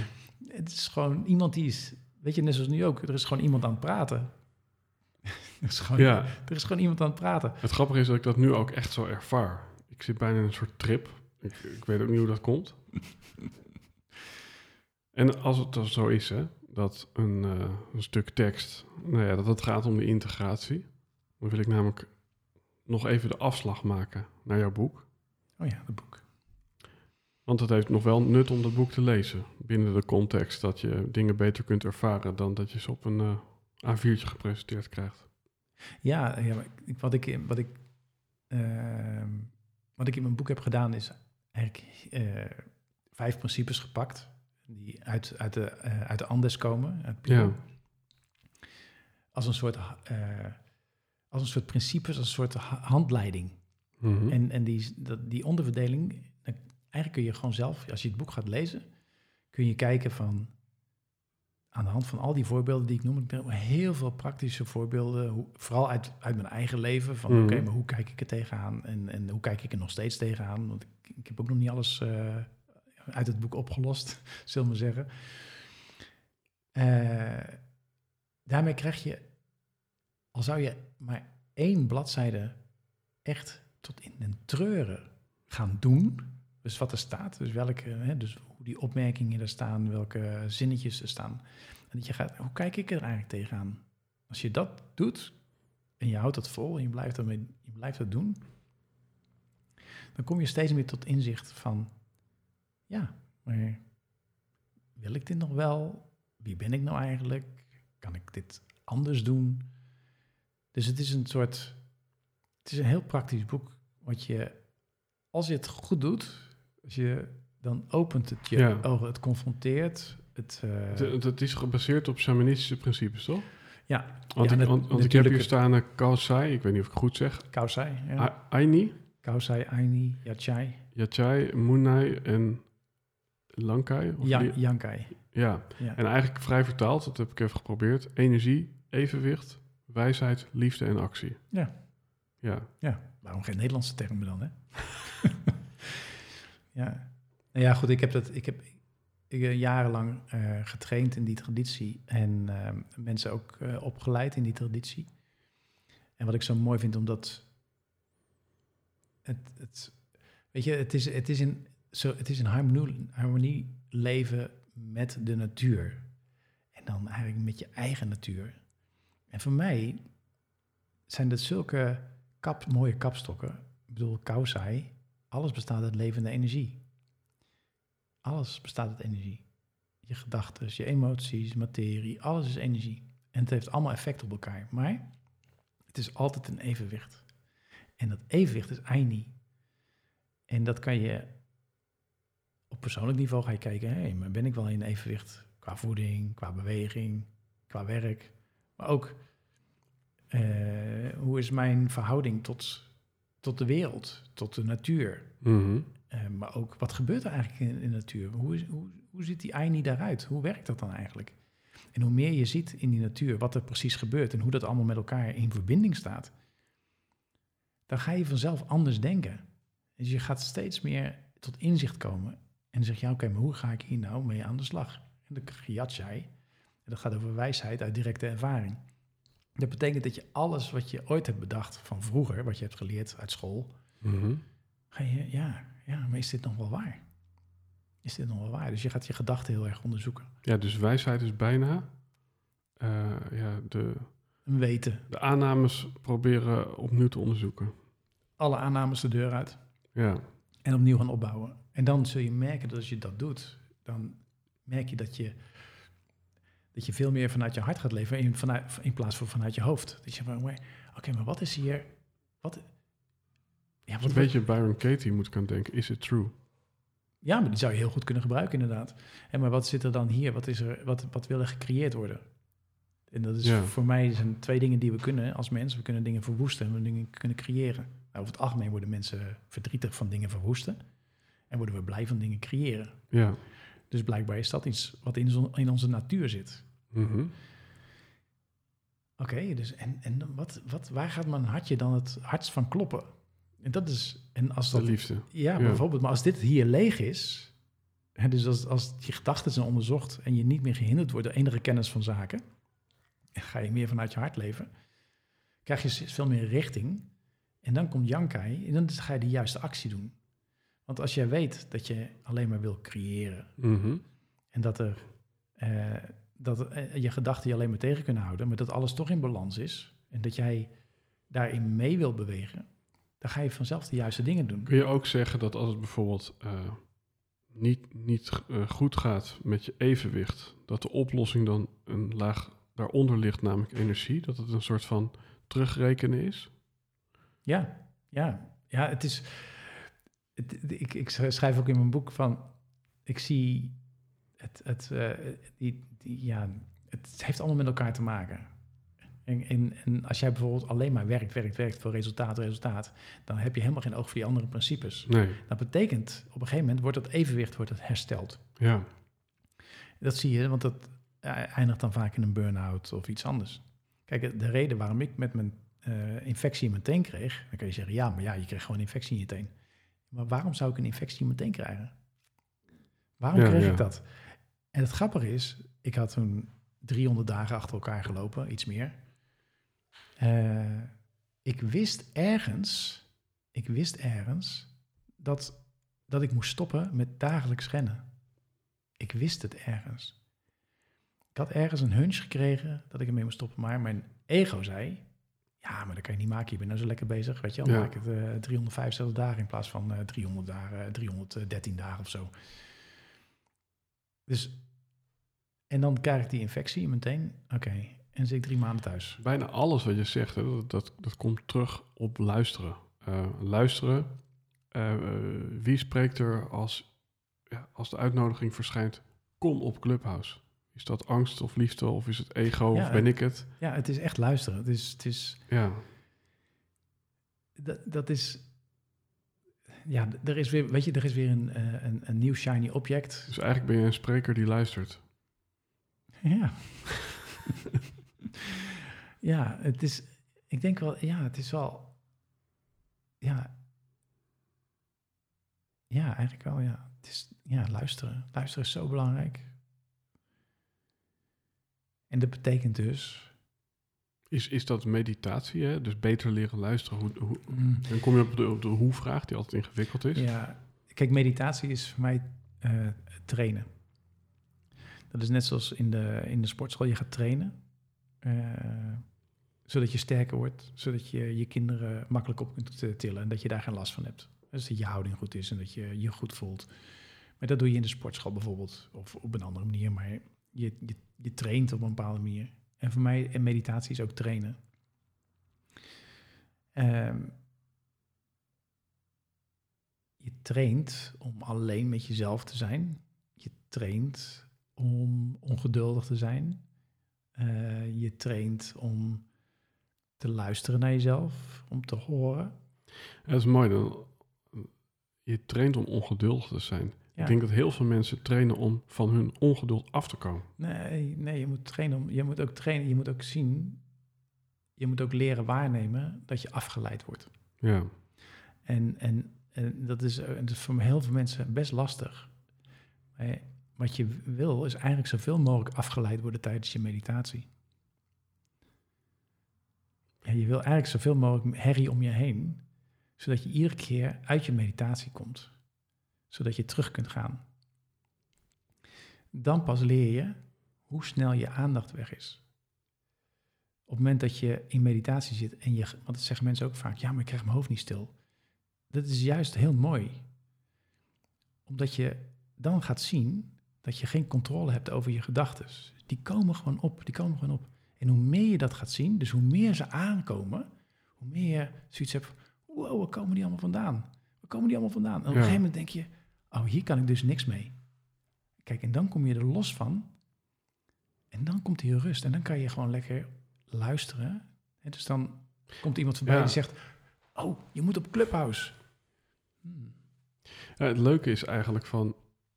Het is gewoon iemand die is, weet je, net zoals nu ook, er is gewoon iemand aan het praten. er, is gewoon, ja, er is gewoon iemand aan het praten. het grappige is dat ik dat nu ook echt zo ervaar. Ik zit bijna in een soort trip. Ik, ik weet ook niet hoe dat komt. En als het dan zo is, hè, dat een, eh, een stuk tekst, nou ja, dat het gaat om de integratie, dan wil ik namelijk nog even de afslag maken naar jouw boek. Oh ja, het boek. Want het heeft nog wel nut om dat boek te lezen. Binnen de context dat je dingen beter kunt ervaren dan dat je ze op een eh, A4'tje gepresenteerd krijgt. Ja, ja wat, ik, wat, ik, ehm, wat ik in mijn boek heb gedaan is eigenlijk eh, vijf principes gepakt. Die uit, uit, de, eh, uit de Andes komen. Uit Peru. Ja. Als een soort, eh, als een soort principes, als een soort ha- handleiding. Mhm. En, en die, dat, die onderverdeling, eigenlijk kun je gewoon zelf, als je het boek gaat lezen, kun je kijken van, aan de hand van al die voorbeelden die ik noem, ik ben heel veel praktische voorbeelden, hoe, vooral uit, uit mijn eigen leven, van Mhm. oké, maar hoe kijk ik er tegenaan en, en hoe kijk ik er nog steeds tegenaan, want ik, ik heb ook nog niet alles eh, uit het boek opgelost, zullen we zeggen. Eh, daarmee krijg je, al zou je maar één bladzijde echt tot in den treuren gaan doen. Dus wat er staat, dus welke, hè, dus hoe die opmerkingen er staan, welke zinnetjes er staan. En dat je gaat, hoe kijk ik er eigenlijk tegenaan? Als je dat doet en je houdt dat vol en je blijft, daarmee, je blijft dat doen, dan kom je steeds meer tot inzicht van, ja, maar wil ik dit nog wel? Wie ben ik nou eigenlijk? Kan ik dit anders doen? Dus het is een soort, het is een heel praktisch boek, wat je, als je het goed doet, als je dan opent het je Ja. ogen. Het confronteert. Het, eh, Het, het- het is gebaseerd op shamanistische principes, toch? ja, Want, Ja, ik, nat- want, want ik heb hier staan uh, Kaosai, ik weet niet of ik het goed zeg. Kausai. Ja. A- Aini, Kausai, Aini, Yachai, Yachai, Munai en Lankai. of ja, die- Yankai. ja, Ja. en eigenlijk vrij vertaald, dat heb ik even geprobeerd. Energie, evenwicht, wijsheid, liefde en actie. Ja. Ja, Ja, waarom geen Nederlandse termen dan, hè? ja. Nou ja, goed, ik heb dat, ik heb ik, heb jarenlang eh, getraind in die traditie en eh, mensen ook eh, opgeleid in die traditie. En wat ik zo mooi vind, omdat het, het weet je, het is, het is in, zo, het is in harmonie, harmonie leven met de natuur. En dan eigenlijk met je eigen natuur. En voor mij zijn dat zulke kap, mooie kapstokken. Ik bedoel, kausai. Alles bestaat uit levende energie. Alles bestaat uit energie. Je gedachten, je emoties, materie, alles is energie. En het heeft allemaal effect op elkaar. Maar het is altijd een evenwicht. En dat evenwicht is Aini. En dat kan je op persoonlijk niveau ga je kijken, hé, maar ben ik wel in evenwicht qua voeding, qua beweging, qua werk, maar ook eh, hoe is mijn verhouding tot, tot de wereld, tot de natuur, Mhm. Eh, maar ook wat gebeurt er eigenlijk in, in de natuur? Hoe, is, hoe, hoe ziet die Aini daaruit? Hoe werkt dat dan eigenlijk? En hoe meer je ziet in die natuur wat er precies gebeurt en hoe dat allemaal met elkaar in verbinding staat, dan ga je vanzelf anders denken. Dus je gaat steeds meer tot inzicht komen. En dan zeg je, ja, oké, maar hoe ga ik hier nou mee aan de slag? En dan krijg je Yatchai. En dat gaat over wijsheid uit directe ervaring. Dat betekent dat je alles wat je ooit hebt bedacht van vroeger, wat je hebt geleerd uit school, Mhm. ga je, ja, ja, maar is dit nog wel waar? Is dit nog wel waar? Dus je gaat je gedachten heel erg onderzoeken. Ja, dus wijsheid is bijna eh, ja, de, En weten. de aannames proberen opnieuw te onderzoeken. Alle aannames de deur uit. Ja, En opnieuw gaan opbouwen. En dan zul je merken dat als je dat doet, dan merk je dat je, dat je veel meer vanuit je hart gaat leven in, vanuit, in plaats van vanuit je hoofd. Dat je van, "Oké, maar wat is hier... Wat, ja, wat, een beetje Byron Katie moet ik aan denken. Is it true? Ja, maar die zou je heel goed kunnen gebruiken, inderdaad. En maar wat zit er dan hier? Wat, is er, wat, wat wil er gecreëerd worden? En dat is Ja. voor mij zijn twee dingen die we kunnen als mens. We kunnen dingen verwoesten en we dingen kunnen creëren. Nou, over het algemeen worden mensen verdrietig van dingen verwoesten. En worden we blij van dingen creëren. Ja. Dus blijkbaar is dat iets wat in, zo- in onze natuur zit. Mhm. Oké, dus en, en wat, wat, waar gaat mijn hartje dan het hardst van kloppen? En dat is, en als De dat liefde. Ja, Ja. bijvoorbeeld. Maar als dit hier leeg is, hè, dus als, als je gedachten zijn onderzocht en je niet meer gehinderd wordt door enige kennis van zaken, en ga je meer vanuit je hart leven, krijg je veel meer richting. En dan komt Yankai en dan ga je de juiste actie doen. Want als jij weet dat je alleen maar wil creëren Mhm. en dat, er, eh, dat eh, je gedachten je alleen maar tegen kunnen houden, maar dat alles toch in balans is en dat jij daarin mee wil bewegen, dan ga je vanzelf de juiste dingen doen. Kun je ook zeggen dat als het bijvoorbeeld eh, niet, niet goed gaat met je evenwicht, dat de oplossing dan een laag daaronder ligt, namelijk energie? Dat het een soort van terugrekenen is? Ja, ja, ja, het is. Het, ik, ik schrijf ook in mijn boek van. Ik zie het. het eh, die, die, ja, het heeft allemaal met elkaar te maken. En, en, en als jij bijvoorbeeld alleen maar werkt, werkt, werkt voor resultaat, resultaat, dan heb je helemaal geen oog voor die andere principes. Nee. Dat betekent, op een gegeven moment wordt dat evenwicht wordt het hersteld. Ja. Dat zie je, want dat eindigt dan vaak in een burn-out of iets anders. Kijk, de reden waarom ik met mijn eh, infectie in mijn teen kreeg, dan kan je zeggen, ja, maar ja, je kreeg gewoon een infectie in je teen. Maar waarom zou ik een infectie in mijn teen krijgen? Waarom Ja, kreeg ja. ik dat? En het grappige is, ik had toen 300 dagen achter elkaar gelopen, iets meer. Eh, ik wist ergens, ik wist ergens dat, dat ik moest stoppen met dagelijks rennen. Ik wist het ergens. Ik had ergens een hunch gekregen dat ik ermee moest stoppen, maar mijn ego zei: Ja, maar dat kan je niet maken. Je bent nou zo lekker bezig. Weet je Ja. maak het eh 365 dagen in plaats van eh 300 dagen, 313 dagen of zo. Dus, en dan krijg ik die infectie in mijn teen. Oké, en zit ik drie maanden thuis. Bijna alles wat je zegt, hè, dat, dat, dat komt terug op luisteren. Eh, luisteren, eh, wie spreekt er als ja, als de uitnodiging verschijnt, kom op Clubhouse. Is dat angst of liefde of is het ego Ja, of ben ik het? Ja, het is echt luisteren. Het is, het is, Ja, dat, dat is, ja, er is weer, weet je, er is weer een, eh, een, een nieuw shiny object. dus eigenlijk ben je een spreker die luistert. Ja. ja, het is, ik denk wel, ja, het is wel, ja, ja, eigenlijk wel, ja. Het is, ja, luisteren. Luisteren is zo belangrijk. En dat betekent dus, Is, is dat meditatie, hè? Dus beter leren luisteren. Hoe, hoe, mm, dan kom je op de, op de hoe-vraag, die altijd ingewikkeld is. Ja, kijk, meditatie is voor mij eh, trainen. Dat is net zoals in de, in de sportschool. Je gaat trainen, eh, zodat je sterker wordt, zodat je je kinderen makkelijk op kunt tillen en dat je daar geen last van hebt. Dus dat je houding goed is en dat je je goed voelt. Maar dat doe je in de sportschool bijvoorbeeld, of op een andere manier. Maar je, je, je traint op een bepaalde manier. En voor mij, en meditatie is ook trainen. Ehm, je traint om alleen met jezelf te zijn. Je traint om ongeduldig te zijn. Eh, je traint om te luisteren naar jezelf, om te horen. Dat is mooi. Dan, je traint om ongeduldig te zijn. Ja. Ik denk dat heel veel mensen trainen om van hun ongeduld af te komen. Nee, nee, je moet trainen om. Je moet ook trainen. Je moet ook zien. Je moet ook leren waarnemen dat je afgeleid wordt. Ja, En, en, en dat, is, eh, dat is voor heel veel mensen best lastig. Maar wat je wil is eigenlijk zoveel mogelijk afgeleid worden tijdens je meditatie. Ja, je wil eigenlijk zoveel mogelijk herrie om je heen, zodat je iedere keer uit je meditatie komt, zodat je terug kunt gaan. Dan pas leer je hoe snel je aandacht weg is. Op het moment dat je in meditatie zit en je, want dat zeggen mensen ook vaak, ja, maar ik krijg mijn hoofd niet stil. Dat is juist heel mooi. Omdat je dan gaat zien dat je geen controle hebt over je gedachten. Die komen gewoon op, die komen gewoon op. En hoe meer je dat gaat zien, dus hoe meer ze aankomen, hoe meer je zoiets hebt, wow, waar komen die allemaal vandaan? Waar komen die allemaal vandaan? En op een gegeven moment denk je, oh, hier kan ik dus niks mee. Kijk, en dan kom je er los van. En dan komt die rust. En dan kan je gewoon lekker luisteren. En dus dan komt iemand voorbij Ja. die zegt, oh, je moet op Clubhouse. Hmm. Ja, het leuke is eigenlijk van,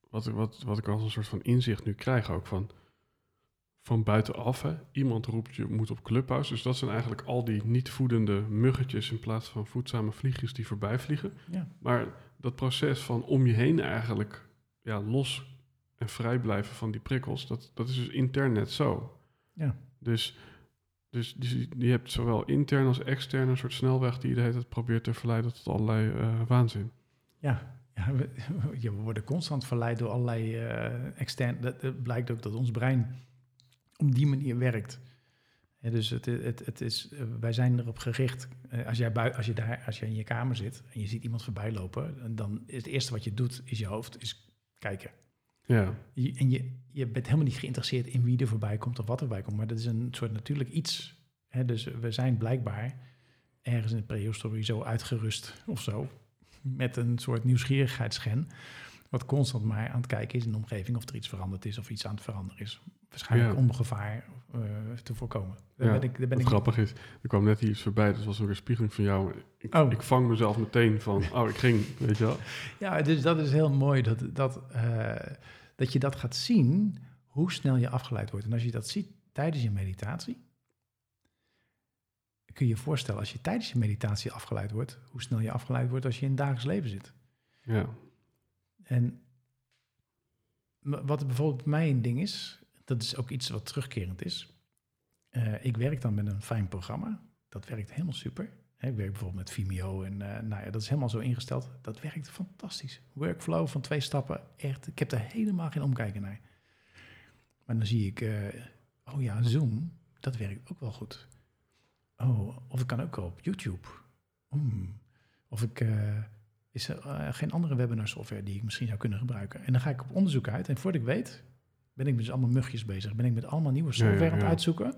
wat, ik- wat, wat ik als een soort van inzicht nu krijg ook van, van buitenaf. Hè? Iemand roept je moet op Clubhouse. Dus dat zijn eigenlijk al die niet voedende muggetjes in plaats van voedzame vliegjes die voorbij vliegen. Ja. Maar dat proces van om je heen eigenlijk ja, los en vrij blijven van die prikkels, dat, dat is dus intern net zo. Ja. Dus, dus, dus je- hebt zowel intern als extern een soort snelweg die je de hele tijd probeert te verleiden tot allerlei eh, waanzin. Ja, ja we, worden constant verleid door allerlei eh extern. Dat, het blijkt ook dat ons brein op die manier werkt. Dus het, het, het is, eh, wij zijn erop gericht. eh, als, jij bui, als, je daar, als je in je kamer zit en je ziet iemand voorbij lopen, en dan is het eerste wat je doet, is je hoofd, is kijken. Ja, Je, en je, je bent helemaal niet geïnteresseerd in wie er voorbij komt of wat er voorbij komt. Maar dat is een soort natuurlijk iets. Hè? Dus we zijn blijkbaar ergens in de prehistorie zo uitgerust of zo. Met een soort nieuwsgierigheidsgen. Wat constant maar aan het kijken is in de omgeving of er iets veranderd is of iets aan het veranderen is. Waarschijnlijk Ja. om gevaar eh, te voorkomen. Daar Ja, ben ik, daar ben ik grappig is, er kwam net hier iets voorbij, dat was een weerspiegeling van jou. Ik, Oh. ik vang mezelf meteen van, oh, ik ging, weet je wel. Ja, dus dat is heel mooi dat, dat, eh, dat je dat gaat zien, hoe snel je afgeleid wordt. En als je dat ziet tijdens je meditatie, kun je je voorstellen als je tijdens je meditatie afgeleid wordt, hoe snel je afgeleid wordt als je in het dagelijks leven zit. Ja, En wat bijvoorbeeld bij mij een ding is, dat is ook iets wat terugkerend is. Eh, ik werk dan met een fijn programma. Dat werkt helemaal super. Ik werk bijvoorbeeld met Vimeo en eh, nou ja, dat is helemaal zo ingesteld. Dat werkt fantastisch. Workflow van twee stappen, echt. Ik heb er helemaal geen omkijken naar. Maar dan zie ik, eh, oh ja, Zoom, dat werkt ook wel goed. Oh, of ik kan ook op YouTube. Hmm. Of ik, is er eh, geen andere webinar software die ik misschien zou kunnen gebruiken. En dan ga ik op onderzoek uit. En voordat ik weet, ben ik met dus allemaal mugjes bezig. Ben ik met allemaal nieuwe Ja, ja, software aan het uitzoeken.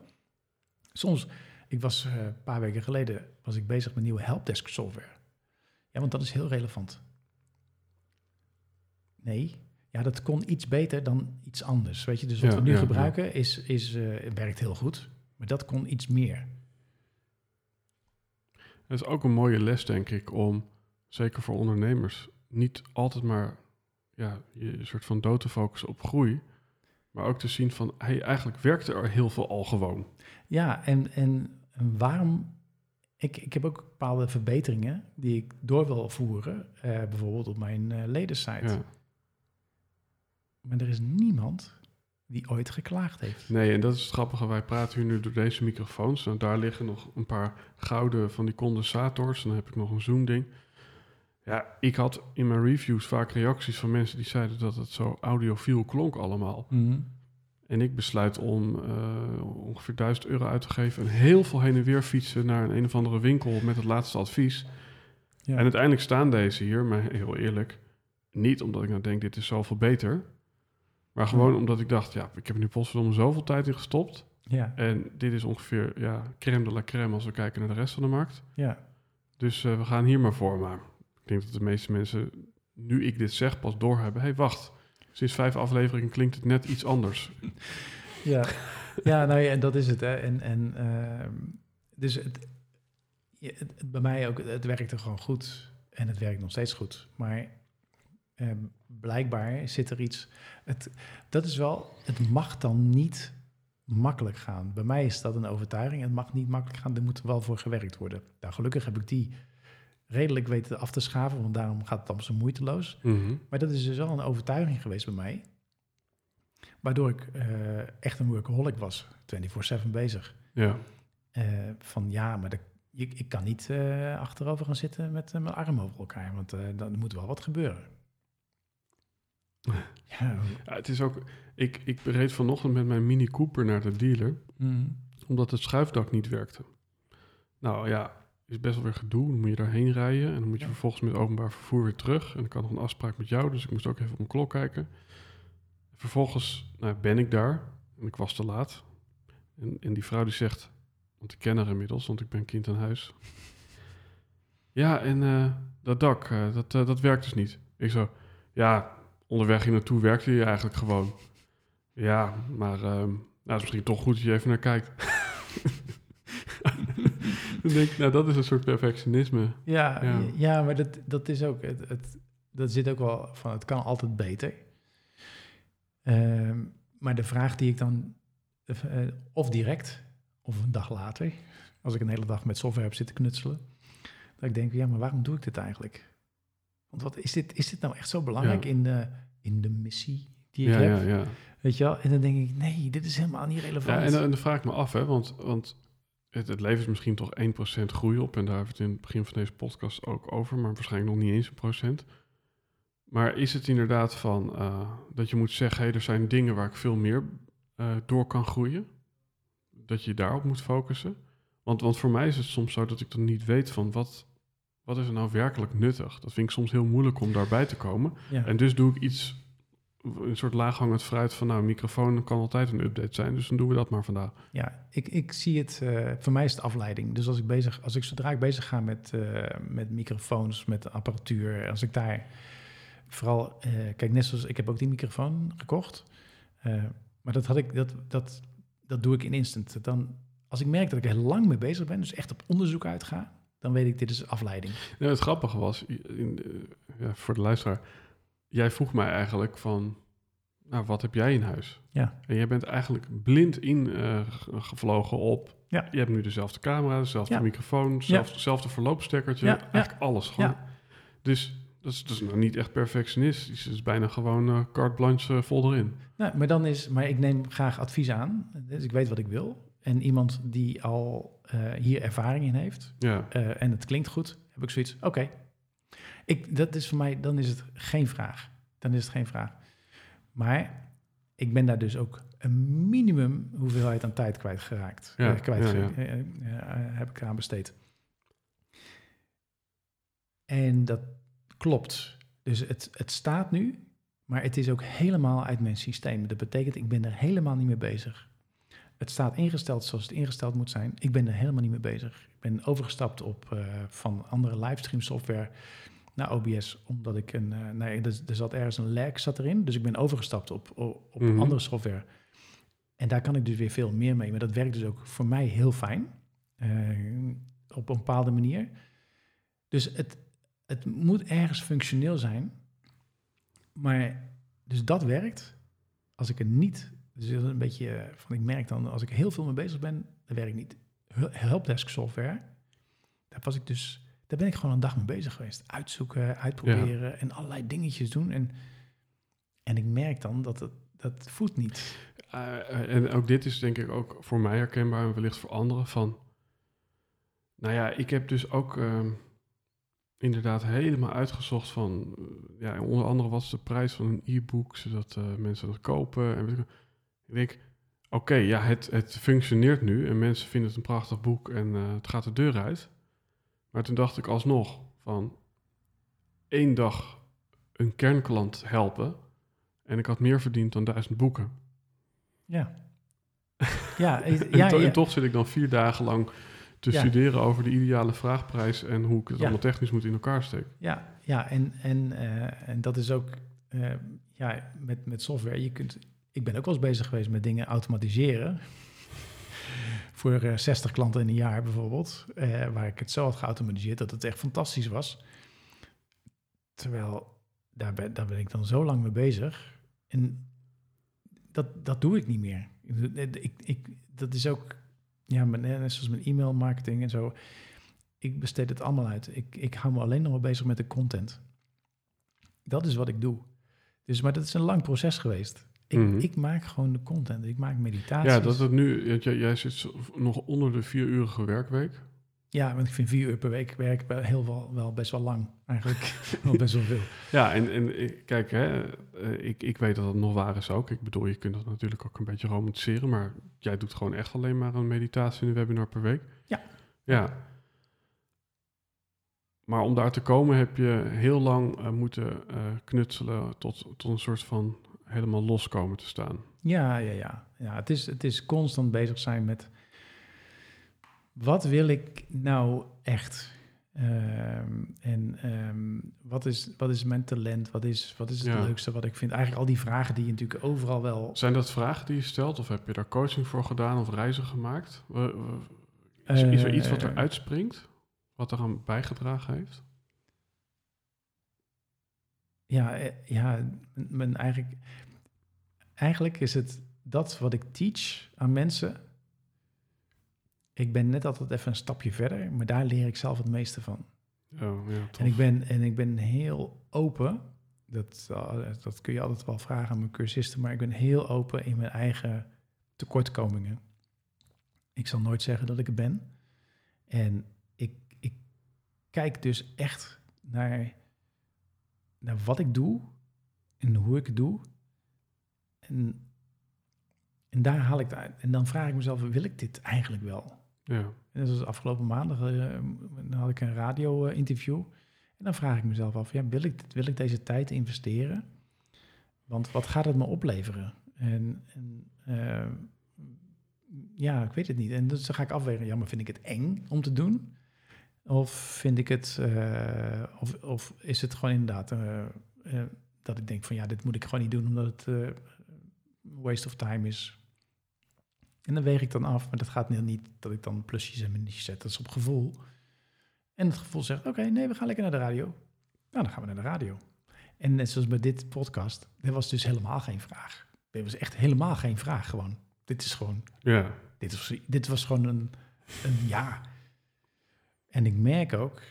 Soms, ik was eh, een paar weken geleden, was ik bezig met nieuwe helpdesk software. Ja, want dat is heel relevant. Nee, ja, dat kon iets beter dan iets anders. Weet je, dus wat we nu gebruiken is, is, eh, werkt heel goed, maar dat kon iets meer. Het is ook een mooie les, denk ik, om, zeker voor ondernemers, niet altijd maar ja, je een soort van dood te focussen op groei. Maar ook te zien van, hey, eigenlijk werkte er heel veel al gewoon. Ja, en, en, waarom... Ik, ik heb ook bepaalde verbeteringen die ik door wil voeren, eh, bijvoorbeeld op mijn eh ledensite. Ja. Maar er is niemand die ooit geklaagd heeft. Nee, en dat is het grappige. Wij praten hier nu door deze microfoons. En daar liggen nog een paar gouden van die condensators. En dan heb ik nog een Zoom-ding. Ja, ik had in mijn reviews vaak reacties van mensen die zeiden dat het zo audiofiel klonk allemaal. En ik besluit om eh, ongeveer 1000 euro uit te geven en heel veel heen en weer fietsen naar een, een of andere winkel met het laatste advies. Ja. En uiteindelijk staan deze hier, maar heel eerlijk, niet omdat ik nou denk dit is zoveel beter. Maar gewoon Ja. omdat ik dacht, ja, ik heb nu potverdomme zoveel tijd in gestopt. ja, En dit is ongeveer ja, crème de la crème als we kijken naar de rest van de markt. ja. Dus eh, we gaan hier maar voor. Maar ik denk dat de meeste mensen, nu ik dit zeg, pas doorhebben. Hé, hey, wacht. Sinds vijf afleveringen klinkt het net iets anders. Ja, ja nou ja, en dat is het. Hè. En, en, ehm, dus het, het- bij mij ook, het werkte gewoon goed. En het werkt nog steeds goed. Maar ehm, blijkbaar zit er iets... Het, dat is wel, het mag dan niet makkelijk gaan. Bij mij is dat een overtuiging. Het mag niet makkelijk gaan, er moet wel voor gewerkt worden. Nou, gelukkig heb ik die redelijk weten af te schaven, want daarom gaat het allemaal zo moeiteloos. Mhm. Maar dat is dus wel een overtuiging geweest bij mij. Waardoor ik eh, echt een workaholic was, 24-7 bezig. Ja. Eh, van ja, maar de, je, ik kan niet eh, achterover gaan zitten met mijn armen over elkaar, want dan moet wel wat gebeuren. ja, ja, het is ook... Ik, ik reed vanochtend met mijn Mini Cooper naar de dealer, mm, omdat het schuifdak niet werkte. Nou ja, is best wel weer gedoe. Dan moet je daarheen rijden en dan moet je Ja. vervolgens met openbaar vervoer weer terug. En ik had nog een afspraak met jou, dus ik moest ook even op mijn klok kijken. Vervolgens nou, ben ik daar en ik was te laat. En, en die vrouw die zegt, want ik ken haar inmiddels, want ik ben kind aan huis. Ja, en eh, dat dak, eh, dat, eh, dat werkt dus niet. Ik zo, ja, onderweg hier naartoe werkte je eigenlijk gewoon. Ja, maar ehm, nou, het is misschien toch goed dat je even naar kijkt. Dan denk ik, nou, dat is een soort perfectionisme. ja, Ja. ja. maar dat, dat is ook, het, het, dat zit ook wel van, het kan altijd beter. Ehm, maar de vraag die ik dan, eh, of direct, of een dag later, als ik een hele dag met software heb zitten knutselen, dat ik denk, ja, maar waarom doe ik dit eigenlijk? Want wat is dit, is dit nou echt zo belangrijk Ja. in, de, in de missie die ik Ja, heb? ja, ja. Weet je wel? En dan denk ik, nee, dit is helemaal niet ja relevant. en, dan- en dan vraag ik me af, hè, want, want het, het levert misschien toch 1% groei op. En daar hebben we het in het begin van deze podcast ook over, maar waarschijnlijk nog niet eens een procent. Maar is het inderdaad van eh, dat je moet zeggen, hey, er zijn dingen waar ik veel meer eh, door kan groeien? Dat je daarop moet focussen? Want, want voor mij is het soms zo dat ik dan niet weet van wat, wat is er nou werkelijk nuttig. Dat vind ik soms heel moeilijk om daarbij te komen. ja. En dus doe ik iets, een soort laaghangend fruit van, nou, een microfoon kan altijd een update zijn, dus dan doen we dat maar vandaag. Ja, ik, ik zie het, eh, voor mij is het afleiding. Dus als ik bezig, als ik zodra ik bezig ga met, eh, met microfoons, met apparatuur, als ik daar vooral, eh, kijk, net zoals ik heb ook die microfoon gekocht, maar dat had ik, dat, dat, dat doe ik in instant. Dan, als ik merk dat ik er lang mee bezig ben, dus echt op onderzoek uitga, dan weet ik, dit is afleiding. Ja, het grappige was, in, ja, voor de luisteraar, jij vroeg mij eigenlijk van, nou, wat heb jij in huis? Ja. En jij bent eigenlijk blind ingevlogen op, Ja. je hebt nu dezelfde camera, dezelfde Ja. microfoon, zelfde, dezelfde verloopstekkertje, eigenlijk alles gewoon. Ja. Dus dat is, nou niet echt perfectionistisch, het is bijna gewoon eh carte blanche eh, vol erin. Nou, maar dan is, maar ik neem graag advies aan, dus ik weet wat ik wil. En iemand die al eh, hier ervaring in heeft, Ja, eh, en het klinkt goed, heb ik zoiets, oké. Ik, dat is voor mij, dan is het geen vraag. Dan is het geen vraag. Maar ik ben daar dus ook een minimum hoeveelheid aan tijd kwijtgeraakt. Ja, Eh, kwijt, ja, ja. eh, eh, heb ik aan besteed. En dat klopt. Dus het, het staat nu, maar het is ook helemaal uit mijn systeem. Dat betekent, ik ben er helemaal niet mee bezig. Het staat ingesteld zoals het ingesteld moet zijn. Ik ben er helemaal niet mee bezig. Ik ben overgestapt op van andere livestream software naar OBS, omdat ik een, uh, nee, er, er, zat ergens een lag zat erin, dus ik ben overgestapt op, op, op Mhm. andere software. En daar kan ik dus weer veel meer mee, maar dat werkt dus ook voor mij heel fijn, eh, op een bepaalde manier. Dus het, het moet ergens functioneel zijn, maar dus dat werkt. Als ik er niet, dus een beetje eh, van, ik merk dan, als ik heel veel mee bezig ben, dan werkt niet. Hel- Helpdesk software, daar was ik dus, daar ben ik gewoon een dag mee bezig geweest. Uitzoeken, uitproberen en allerlei dingetjes doen. En, en ik merk dan dat het, dat voedt niet. Eh, en ook dit is denk ik ook voor mij herkenbaar en wellicht voor anderen van... Nou ja, ik heb dus ook ehm, inderdaad helemaal uitgezocht van... eh, ja, onder andere wat is de prijs van een e-book, zodat eh, mensen dat kopen. En ik, denk, oké, ja, het, het functioneert nu en mensen vinden het een prachtig boek en eh, het gaat de deur uit. Maar toen dacht ik alsnog van één dag een kernklant helpen... en ik had meer verdiend dan duizend boeken. Ja. Ja, En, ja, to- ja. en toch zit ik dan vier dagen lang te Ja. studeren over de ideale vraagprijs en hoe ik het allemaal technisch moet in elkaar steken. Ja, ja en, en, eh, en dat is ook eh, ja, met, met software. Je kunt, ik ben ook wel eens bezig geweest met dingen automatiseren. Voor eh, 60 klanten in een jaar bijvoorbeeld. eh, waar ik het zo had geautomatiseerd dat het echt fantastisch was. Terwijl daar ben, daar ben ik dan zo lang mee bezig. En dat, dat doe ik niet meer. Ik, ik, dat is ook, ja, mijn- net zoals mijn e-mail marketing en zo ik besteed het allemaal uit. Ik, ik hou me alleen nog maar bezig met de content. Dat is wat ik doe. Dus, maar dat is een lang proces geweest. Ik, Mhm. ik maak gewoon de content. Ik maak meditaties. Ja, dat het nu, jij, jij zit nog onder de vierurige werkweek. Ja, want ik vind vier uur per week werk heel wel, wel best wel lang. Eigenlijk wel best wel veel. Ja, en, en kijk, hè, eh, ik, ik weet dat dat nog waar is ook. Ik bedoel, je kunt dat natuurlijk ook een beetje romantiseren, maar jij doet gewoon echt alleen maar een meditatie in een webinar per week. Ja. Ja. Maar om daar te komen heb je heel lang eh, moeten eh, knutselen tot, tot een soort van helemaal los komen te staan. Ja, ja, ja. ja het, is, het is constant bezig zijn met... Wat wil ik nou echt? Ehm, en ehm, wat, is, wat is mijn talent? Wat is, wat is het Ja. leukste wat ik vind? Eigenlijk al die vragen die je natuurlijk overal wel... Zijn dat vragen die je stelt of heb je daar coaching voor gedaan of reizen gemaakt? Eh, eh, Is, is er iets wat Eh, er uitspringt? Wat eraan bijgedragen heeft? Ja, eh, ja mijn- eigenlijk, eigenlijk is het dat wat ik teach aan mensen. Ik ben net altijd even een stapje verder, maar daar leer ik zelf het meeste van. Oh, ja. En ik, ben, en ik ben heel open. Dat, eh, dat kun je altijd wel vragen aan mijn cursisten, maar ik ben heel open in mijn eigen tekortkomingen. Ik zal nooit zeggen dat ik het ben. En ik, ik kijk dus echt naar, naar wat ik doe en hoe ik het doe. En, en daar haal ik het uit. En dan vraag ik mezelf, wil ik dit eigenlijk wel? Ja, En dat was afgelopen maandag, eh, dan had ik een radio-interview. En dan vraag ik mezelf af, ja, wil, ik dit, wil ik deze tijd investeren? Want wat gaat het me opleveren? En, en eh, ja, ik weet het niet. En dus dan ga ik afwegen, ja, maar vind ik het eng om te doen? Of vind ik het, eh, of, of is het gewoon inderdaad eh, eh, dat ik denk van, ja, dit moet ik gewoon niet doen omdat het waste of time is. En dan weeg ik dan af, maar dat gaat niet, niet dat ik dan plusjes en minuutjes zet. Dat is op gevoel. En het gevoel zegt, oké, nee, we gaan lekker naar de radio. Nou, dan gaan we naar de radio. En net zoals bij dit podcast, er was dus helemaal geen vraag. Er was echt helemaal geen vraag gewoon. Dit is gewoon, ja. dit was, dit was gewoon een, een ja. En ik merk ook,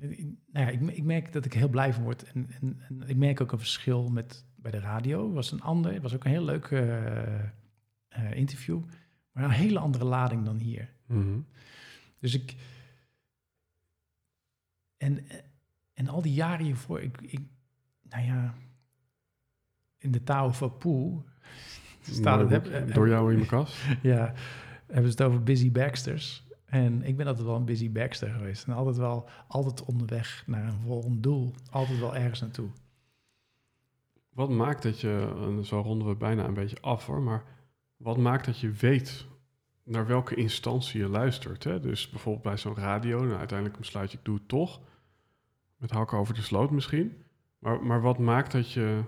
eh, nou ja, ik, ik merk dat ik heel blij van word. En, en, en ik merk ook een verschil met bij de radio. was een ander, het was ook een heel leuk eh, eh, interview. Maar een hele andere lading dan hier. Mhm. Dus ik. En, en al die jaren hiervoor, ik, ik nou ja, in de Tao van Poel staat het. Heb. Door jou in mijn kast. ja, hebben ze het over busy Baxters. En ik ben altijd wel een busy Baxter geweest. En altijd wel, altijd onderweg naar een volgend doel. Altijd wel ergens naartoe. Wat maakt dat je, en zo ronden we bijna een beetje af hoor, maar wat maakt dat je weet naar welke instantie je luistert? Hè? Dus bijvoorbeeld bij zo'n radio, nou, uiteindelijk besluit je, ik doe het toch. met hakken over de sloot misschien. Maar, maar wat maakt dat je,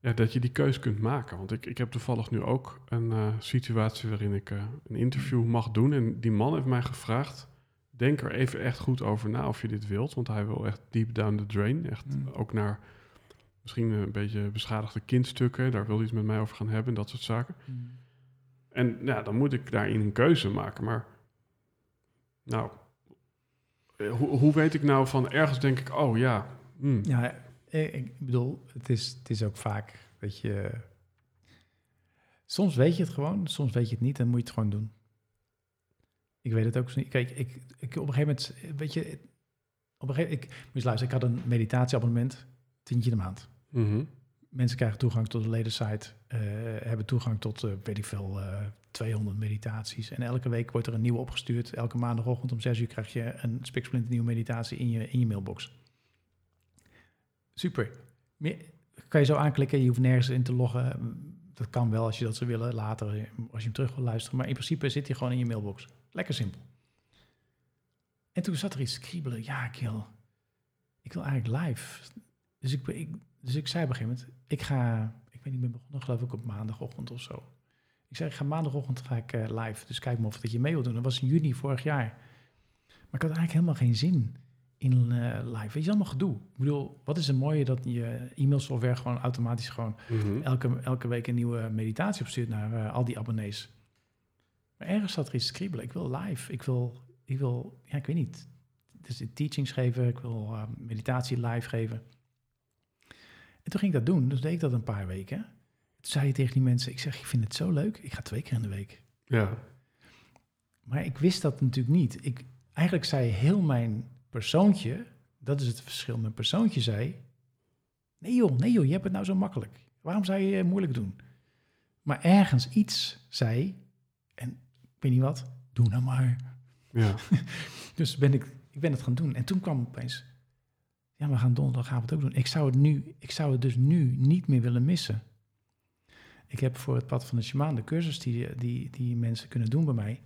ja, dat je die keus kunt maken? Want ik, ik heb toevallig nu ook een eh, situatie waarin ik eh, een interview mag doen. En die man heeft mij gevraagd, denk er even echt goed over na of je dit wilt. Want hij wil echt deep down the drain. Echt Mm. ook naar misschien een beetje beschadigde kindstukken. Daar wil hij iets met mij over gaan hebben, dat soort zaken. En ja, dan moet ik daarin een keuze maken. Maar nou, eh, hoe, hoe weet ik nou van ergens denk ik, oh ja, hmm, Ja, ik, ik bedoel, het is, het is ook vaak dat je... Soms weet je het gewoon, soms weet je het niet en moet je het gewoon doen. Ik weet het ook niet. Kijk, ik, ik op een gegeven moment, weet je, op een gegeven ik je luisteren, ik had een meditatieabonnement, tientje de maand. mhm, Mensen krijgen toegang tot de ledensite, eh, hebben toegang tot, eh, weet ik veel, eh 200 meditaties. En elke week wordt er een nieuwe opgestuurd. Elke maandagochtend om 6 uur krijg je een spiksplinter nieuwe meditatie in je, in je mailbox. Super. Meer, kan je zo aanklikken, je hoeft nergens in te loggen. Dat kan wel als je dat zou willen, later als je hem terug wil luisteren. Maar in principe zit hij gewoon in je mailbox. Lekker simpel. En toen zat er iets kriebelen. Ja, ik wil, ik wil eigenlijk live. Dus ik, ik, dus ik zei op een gegeven moment, ik ga, ik weet niet, ben begonnen geloof ik op maandagochtend of zo. Ik zei, ik ga maandagochtend ga ik eh, live, dus kijk maar of dat je mee wil doen. Dat was in juni vorig jaar. Maar ik had eigenlijk helemaal geen zin in eh, live. Weet je, allemaal gedoe. Ik bedoel, wat is het mooie dat je e-mailsoftware gewoon automatisch gewoon mhm. elke, elke week een nieuwe meditatie opstuurt naar eh, al die abonnees. Maar ergens zat er iets kriebelen. Ik wil live. Ik wil, ik wil ja, ik weet niet. Dus teachings geven. Ik wil eh, meditatie live geven. En toen ging ik dat doen. Dus deed ik dat een paar weken. Toen zei je tegen die mensen, ik zeg, ik vind het zo leuk. Ik ga twee keer in de week. ja, Maar ik wist dat natuurlijk niet. Ik, eigenlijk zei heel mijn persoontje, dat is het verschil. Mijn persoontje zei, nee joh, nee joh, je hebt het nou zo makkelijk. Waarom zou je je moeilijk doen? Maar ergens iets zei, en ik weet niet wat, doe nou maar. ja, Dus ben ik, ik ben het gaan doen. En toen kwam opeens, ja, we gaan donderdagavond ook doen. Ik zou het nu, ik zou het dus nu niet meer willen missen. Ik heb voor het pad van de shamaan de cursus die, die, die mensen kunnen doen bij mij.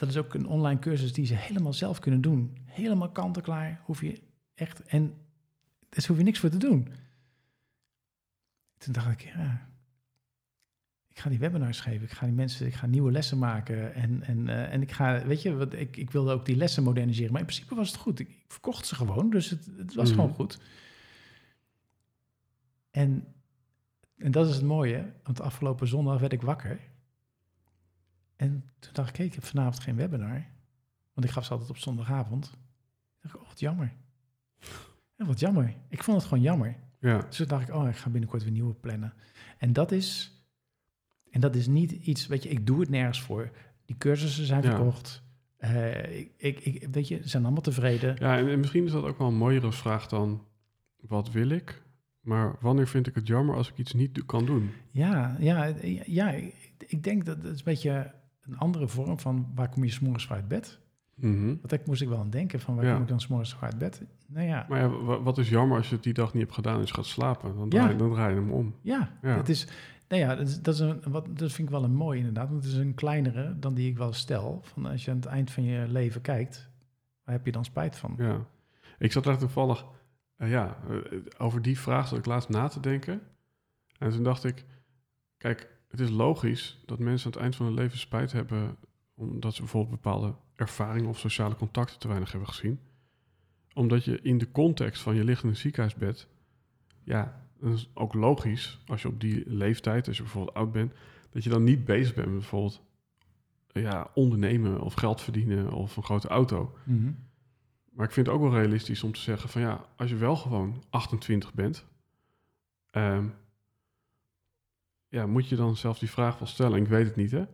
Dat is ook een online cursus die ze helemaal zelf kunnen doen. Helemaal kant-en-klaar. Hoef je echt, en daar hoef je niks voor te doen. Toen dacht ik, ja, ik ga die webinars geven. Ik ga die mensen, ik ga nieuwe lessen maken. En, en, eh, en ik ga, weet je, wat, ik, ik wilde ook die lessen moderniseren. Maar in principe was het goed. Ik, ik verkocht ze gewoon, dus het, het was Mhm. gewoon goed. En, en dat is het mooie, want afgelopen zondag werd ik wakker. En toen dacht ik, ik heb vanavond geen webinar. Want ik gaf ze altijd op zondagavond. Toen dacht ik, oh, wat jammer. Ja, wat jammer. Ik vond het gewoon jammer. ja, Dus toen dacht ik, oh, ik ga binnenkort weer nieuwe plannen. En dat is, en dat is niet iets, weet je, ik doe het nergens voor. Die cursussen zijn Ja. verkocht. Eh, ik, ik, ik, weet je, ze zijn allemaal tevreden. ja en, en misschien is dat ook wel een mooiere vraag dan, wat wil ik? Maar wanneer vind ik het jammer als ik iets niet kan doen? Ja, ja, ja ik, ik denk dat het is een beetje een andere vorm van waar kom je s'morgens voor uit bed. Want daar moest ik wel aan denken van waar Ja. kom ik dan s'morgens voor uit bed. Nou ja, Maar ja, wat is jammer als je het die dag niet hebt gedaan en je gaat slapen? Dan Ja. draai, dan draai je hem om. ja, het is, nou ja, dat, is, dat, is een, wat, dat vind ik wel een mooi inderdaad. Want het is een kleinere dan die ik wel stel. Van als je aan het eind van je leven kijkt, waar heb je dan spijt van? Ja. Ik zat daar toevallig eh, ja, eh, over die vraag zat ik laatst na te denken. En toen dacht ik, kijk, het is logisch dat mensen aan het eind van hun leven spijt hebben omdat ze bijvoorbeeld bepaalde ervaringen of sociale contacten te weinig hebben gezien. Omdat je in de context van je een ziekenhuisbed, ja, dat is ook logisch als je op die leeftijd, als je bijvoorbeeld oud bent, dat je dan niet bezig bent met bijvoorbeeld ja, ondernemen of geld verdienen of een grote auto. Mhm. Maar ik vind het ook wel realistisch om te zeggen van ja, als je wel gewoon 28 bent, ehm, ja, moet je dan zelf die vraag wel stellen. Ik weet het niet, hè?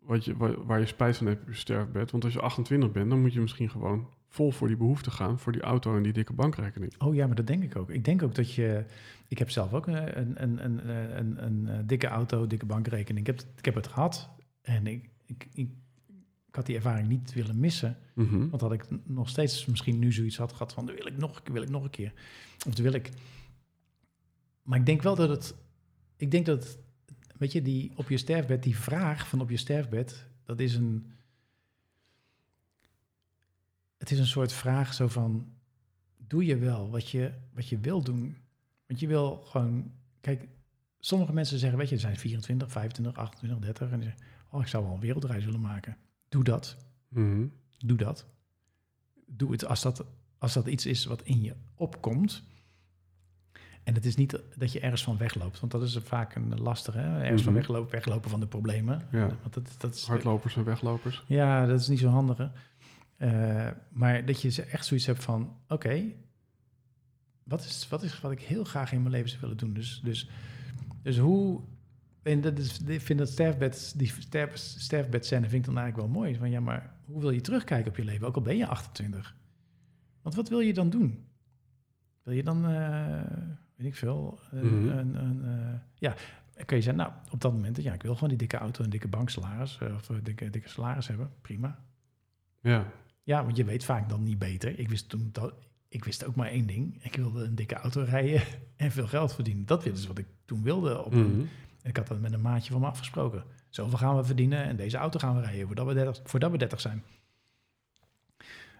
Wat je, waar, waar je spijt van hebt op je sterfbed. Want als je 28 bent, dan moet je misschien gewoon vol voor die behoefte gaan, voor die auto en die dikke bankrekening. Oh ja, maar dat denk ik ook. Ik denk ook dat je. Ik heb zelf ook een, een, een, een, een, een, eh, dikke auto, dikke bankrekening. Ik heb, het- ik heb het gehad en ik, ik, ik, ik had die ervaring niet willen missen. Mhm. Want had ik nog steeds misschien nu zoiets had gehad van, "Dat wil ik nog, wil ik nog een keer. Of wil ik. Maar ik denk wel dat het, ik denk dat, het- weet je, die op je sterfbed, die vraag van op je sterfbed, dat is een, het is een soort vraag zo van, doe je wel wat je, wat je wil doen? Want je wil gewoon, kijk, sommige mensen zeggen, weet je, er zijn 24, 25, 28, 30 en die zeggen, oh, ik zou wel een wereldreis willen maken. Doe dat. Mhm. Doe dat. Doe het als dat, als dat iets is wat in je opkomt. En het is niet dat je ergens van wegloopt, want dat is vaak een lastige. Hè? Ergens van Mhm. weglopen, weglopen van de problemen. Ja. Want dat, dat is, Hardlopers en weglopers. ja, dat is niet zo handig. Eh, maar dat je echt zoiets hebt van: oké, wat, is, wat is wat ik heel graag in mijn leven zou willen doen? Dus, dus, dus hoe. En dat is, ik vind dat sterfbed, die sterf, sterfbedscène vind ik dan eigenlijk wel mooi. Van ja, maar hoe wil je terugkijken op je leven? Ook al ben je 28. Want wat wil je dan doen? Wil je dan, eh, weet ik veel, een, Mhm. een, een, eh, ja, dan kun je zeggen, nou, op dat moment, ja, ik wil gewoon die dikke auto en dikke banksalaris, eh, of dikke, dikke salaris hebben, prima. Ja. Ja, want je weet vaak dan niet beter. Ik wist toen dat, ik wist ook maar één ding. Ik wilde een dikke auto rijden en veel geld verdienen. Dat is wat ik toen wilde. Op Mhm. en ik had dat met een maatje van me afgesproken. Zoveel gaan we verdienen en deze auto gaan we rijden voordat we 30, voordat we 30 zijn.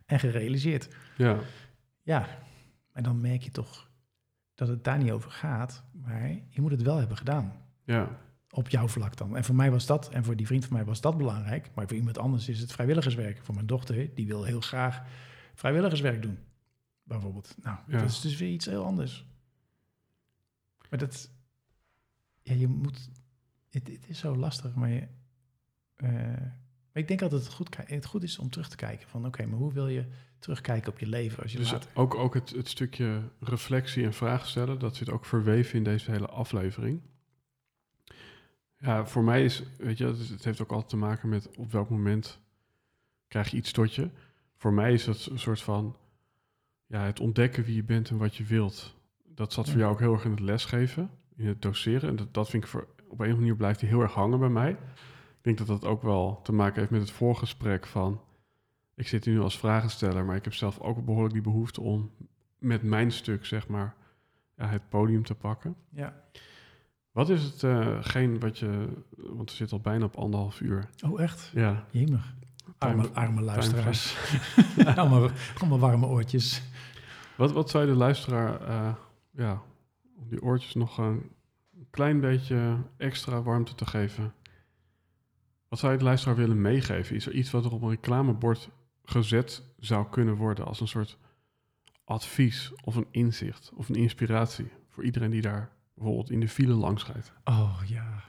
En gerealiseerd. Ja. Ja, maar dan merk je toch dat het daar niet over gaat. Maar je moet het wel hebben gedaan. Ja. Op jouw vlak dan. En voor mij was dat, en voor die vriend van mij was dat belangrijk. Maar voor iemand anders is het vrijwilligerswerk. Voor mijn dochter, die wil heel graag vrijwilligerswerk doen. Bijvoorbeeld. Nou, Ja. dat is dus weer iets heel anders. Maar dat, ja, je moet, het, het is zo lastig, maar je, eh, maar ik denk altijd dat het goed, het goed is om terug te kijken van, oké, maar hoe wil je terugkijken op je leven als je Dus later... ook, ook het, het stukje reflectie en vragen stellen, dat zit ook verweven in deze hele aflevering. Ja, voor mij is, weet je, het, heeft ook altijd te maken met op welk moment krijg je iets tot je. Voor mij is het een soort van, ja, het ontdekken wie je bent en wat je wilt. Dat zat voor Ja. jou ook heel erg in het lesgeven, in het doseren. En dat, dat vind ik voor, op een manier blijft die heel erg hangen bij mij. Ik denk dat dat ook wel te maken heeft met het voorgesprek van... Ik zit hier nu als vragensteller, maar ik heb zelf ook behoorlijk die behoefte om met mijn stuk, zeg maar, ja, het podium te pakken. Ja. Wat is hetgeen wat je, want we zitten al bijna op anderhalf uur. Oh, echt? Ja, Jemig. Arme, arme luisteraars. allemaal, allemaal warme oortjes. wat, wat zou je de luisteraar, eh, ja, om die oortjes nog een klein beetje extra warmte te geven? Wat zou je de luisteraar willen meegeven? Is er iets wat er op een reclamebord gezet zou kunnen worden als een soort advies of een inzicht of een inspiratie voor iedereen die daar bijvoorbeeld in de file langs rijdt? Oh ja.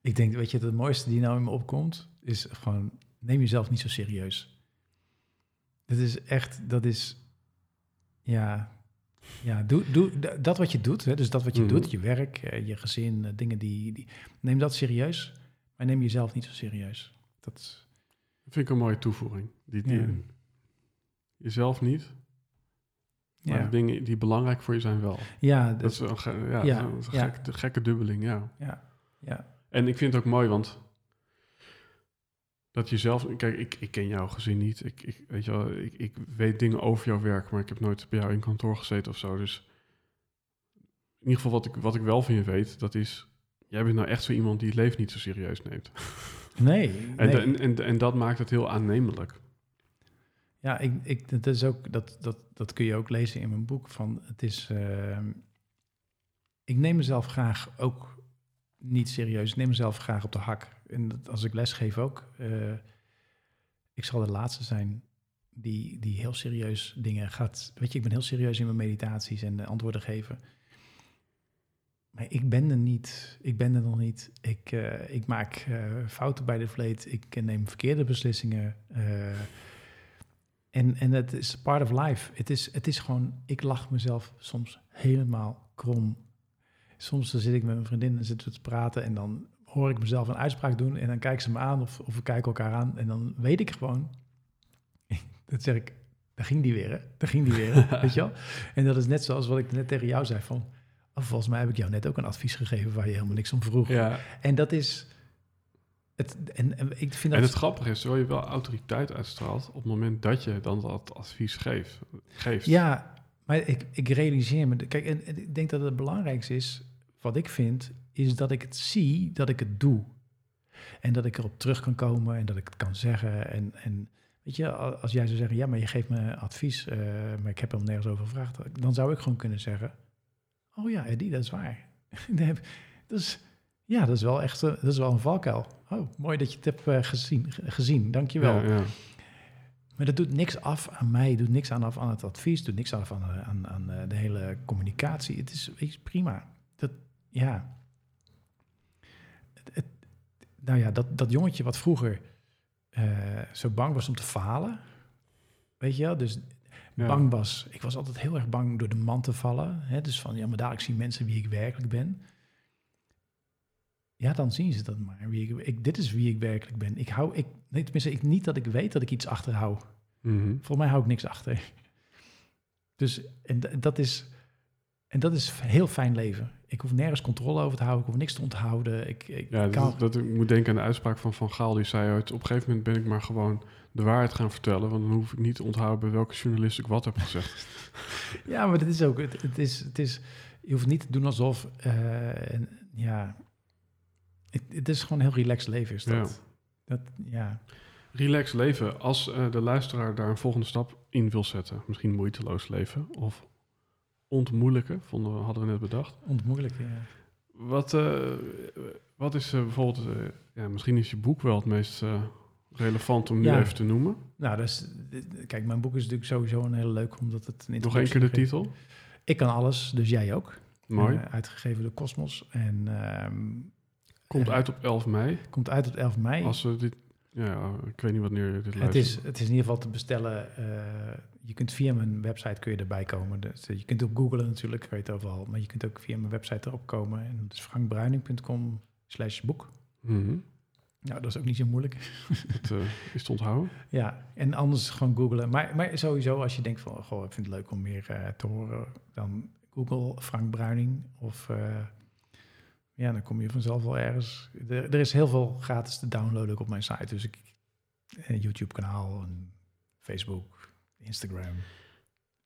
Ik denk, weet je, het mooiste die nou in me opkomt, is gewoon, neem jezelf niet zo serieus. Dat is echt, dat is, ja, ja doe, doe dat wat je doet, hè, dus dat wat je Mhm. doet, je werk, eh, je gezin, eh, dingen die, die, neem dat serieus, maar neem jezelf niet zo serieus. Dat is, vind ik een mooie toevoeging. Die, die, Ja. Jezelf niet, maar ja, de dingen die belangrijk voor je zijn wel. ja, Dat dat, is een, ge- ja, Ja, dat is een ja. gek- de gekke dubbeling, ja. ja, En ik vind het ook mooi, want dat je zelf... Kijk, ik, ik ken jouw gezin niet. Ik, ik, weet je wel, ik, ik weet dingen over jouw werk, maar ik heb nooit bij jou in kantoor gezeten of zo. Dus in ieder geval wat ik, wat ik wel van je weet, dat is... Jij bent nou echt zo iemand die het leven niet zo serieus neemt. nee, En, nee. en, en, en dat maakt het heel aannemelijk. Ja, ik, ik, dat, is ook, dat, dat, dat kun je ook lezen in mijn boek. Van, het is, ehm, ik neem mezelf graag ook niet serieus. Ik neem mezelf graag op de hak. En dat, als ik lesgeef ook. eh, ik zal de laatste zijn die, die heel serieus dingen gaat... Weet je, ik ben heel serieus in mijn meditaties en de antwoorden geven. Maar ik ben er niet. Ik ben er nog niet. Ik, eh, ik maak eh, fouten bij de vleet. Ik neem verkeerde beslissingen. eh, en, en het is part of life. Het is, het is gewoon, ik lach mezelf soms helemaal krom. Soms dan zit ik met mijn vriendin en zitten we te praten en dan hoor ik mezelf een uitspraak doen en dan kijken ze me aan of, of we kijken elkaar aan en dan weet ik gewoon, dat zeg ik, daar ging die weer, hè? daar ging die weer, weet je wel? En dat is net zoals wat ik net tegen jou zei van, volgens mij heb ik jou net ook een advies gegeven waar je helemaal niks om vroeg. Ja. En dat is, het, en, en ik vind dat... En het grappige is, terwijl je wel autoriteit uitstraalt op het moment dat je dan dat advies geeft. geeft. Ja, maar ik, ik realiseer me... Kijk, en, en ik denk dat het belangrijkste is, wat ik vind, is dat ik het zie, dat ik het doe. En dat ik erop terug kan komen en dat ik het kan zeggen. En, en Weet je, als jij zou zeggen, ja, maar je geeft me advies, uh, maar ik heb hem nergens over gevraagd, dan zou ik gewoon kunnen zeggen, oh ja, Eddie, dat is waar. dat is, ja, dat is wel echt dat is wel een valkuil. Oh, mooi dat je het hebt uh, gezien, gezien, dankjewel. Ja, ja. Maar dat doet niks af aan mij, doet niks aan af aan het advies, doet niks af aan, aan, aan de hele communicatie. Het is, is prima. Dat, ja. Het, nou ja, dat, dat jongetje wat vroeger uh, zo bang was om te falen, weet je wel, dus bang was. Ik was altijd heel erg bang door de man te vallen. Hè? Dus van, ja, maar dadelijk zien mensen wie ik werkelijk ben. Ja, dan zien ze dat maar. Wie ik, ik, dit is wie ik werkelijk ben. Ik hou, ik, nee, tenminste, ik, niet dat ik weet dat ik iets achterhoud. Mm Volgens mij hou ik niks achter. Dus en dat is, en dat is heel fijn leven. Ik hoef nergens controle over te houden. Ik hoef niks te onthouden. Ik, ik ja, dat, dat, ik moet denken aan de uitspraak van Van Gaal. Die zei uit, op een gegeven moment ben ik maar gewoon de waarheid gaan vertellen. Want dan hoef ik niet te onthouden bij welke journalist ik wat heb gezegd. ja, maar dat is ook... Het, het, is, het is, je hoeft niet te doen alsof... Uh, en, ja, het, het, is gewoon een heel relaxed leven. Is dat. Ja. dat ja. Relaxed leven. Als uh, de luisteraar daar een volgende stap in wil zetten. Misschien moeiteloos leven. Of ontmoeilijken, vonden we, hadden we net bedacht. Ontmoeilijken, ja. Wat, uh, wat is uh, bijvoorbeeld, uh, ja, misschien is je boek wel het meest relevant om nu even te noemen. Nou, dus, kijk, mijn boek is natuurlijk sowieso een hele leuk, omdat het... Nog één keer de titel? Ik kan alles, dus jij ook. Mooi. uitgegeven door Cosmos. En, um, komt uit op 11 mei. Komt uit op 11 mei. Als we dit ja, ik weet niet wanneer je dit luistert. Het is, het is in ieder geval te bestellen. Uh, je kunt via mijn website kun je erbij komen. Dus je kunt op googlen natuurlijk, ik weet het overal. Maar je kunt ook via mijn website erop komen. En dat is frankbruining.com slash boek. Mm Nou, dat is ook niet zo moeilijk. Dat uh, is te onthouden. Ja, en anders gewoon googlen. Maar, maar sowieso, als je denkt van... Goh, ik vind het leuk om meer uh, te horen... dan google Frank Bruining of ja, dan kom je vanzelf wel ergens. Er, er is heel veel gratis te downloaden op mijn site. Dus ik, een YouTube-kanaal, een Facebook, Instagram.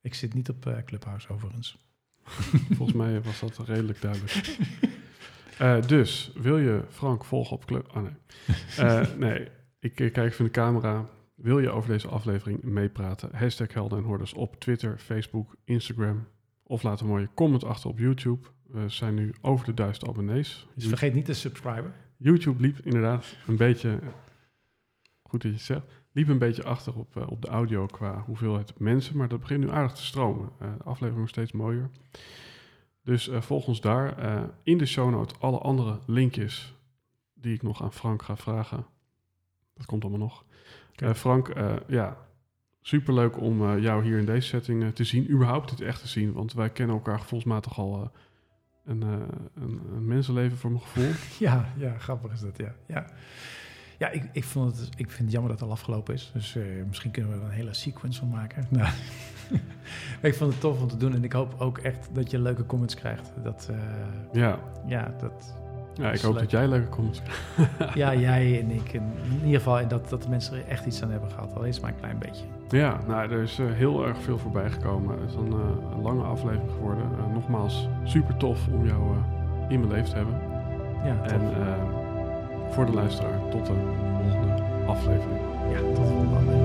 Ik zit niet op uh, Clubhouse overigens. Volgens mij was dat redelijk duidelijk. Uh, dus, wil je Frank volgen op Club... Oh nee. Uh, nee, ik kijk even de camera. Wil je over deze aflevering meepraten? Hashtag Helden en Hordes op Twitter, Facebook, Instagram. Of laat een mooie comment achter op YouTube. We zijn nu over de duizend abonnees. Dus vergeet niet te subscriben. YouTube liep inderdaad een beetje, goed dat je het zegt, liep een beetje achter op, uh, op de audio qua hoeveelheid mensen. Maar dat begint nu aardig te stromen. Uh, de aflevering is steeds mooier. Dus uh, volg ons daar. in de show notes alle andere linkjes die ik nog aan Frank ga vragen. Dat komt allemaal nog. Frank, ja, superleuk om jou hier in deze setting te zien. Überhaupt dit echt te zien. Want wij kennen elkaar gevoelsmatig al een, een, een, mensenleven voor mijn gevoel. ja, ja, grappig is dat, ja. Ja, ja ik, ik, vond het, ik vind het jammer dat het al afgelopen is. Dus uh, misschien kunnen we er een hele sequence van maken. Nou, ik vond het tof om te doen en ik hoop ook echt dat je leuke comments krijgt. Dat, uh, ja. Ja, dat, ja, ik hoop dat jij leuke comments Ja, jij en ik. In, ieder geval dat, dat de mensen er echt iets aan hebben gehad. Al is maar een klein beetje. Ja, nou, er is uh, heel erg veel voorbij gekomen. Het is een, uh, een lange aflevering geworden. Uh, nogmaals, super tof om jou in mijn leven te hebben. Ja, tof. En voor de luisteraar, tot de volgende aflevering. Ja, tot de volgende.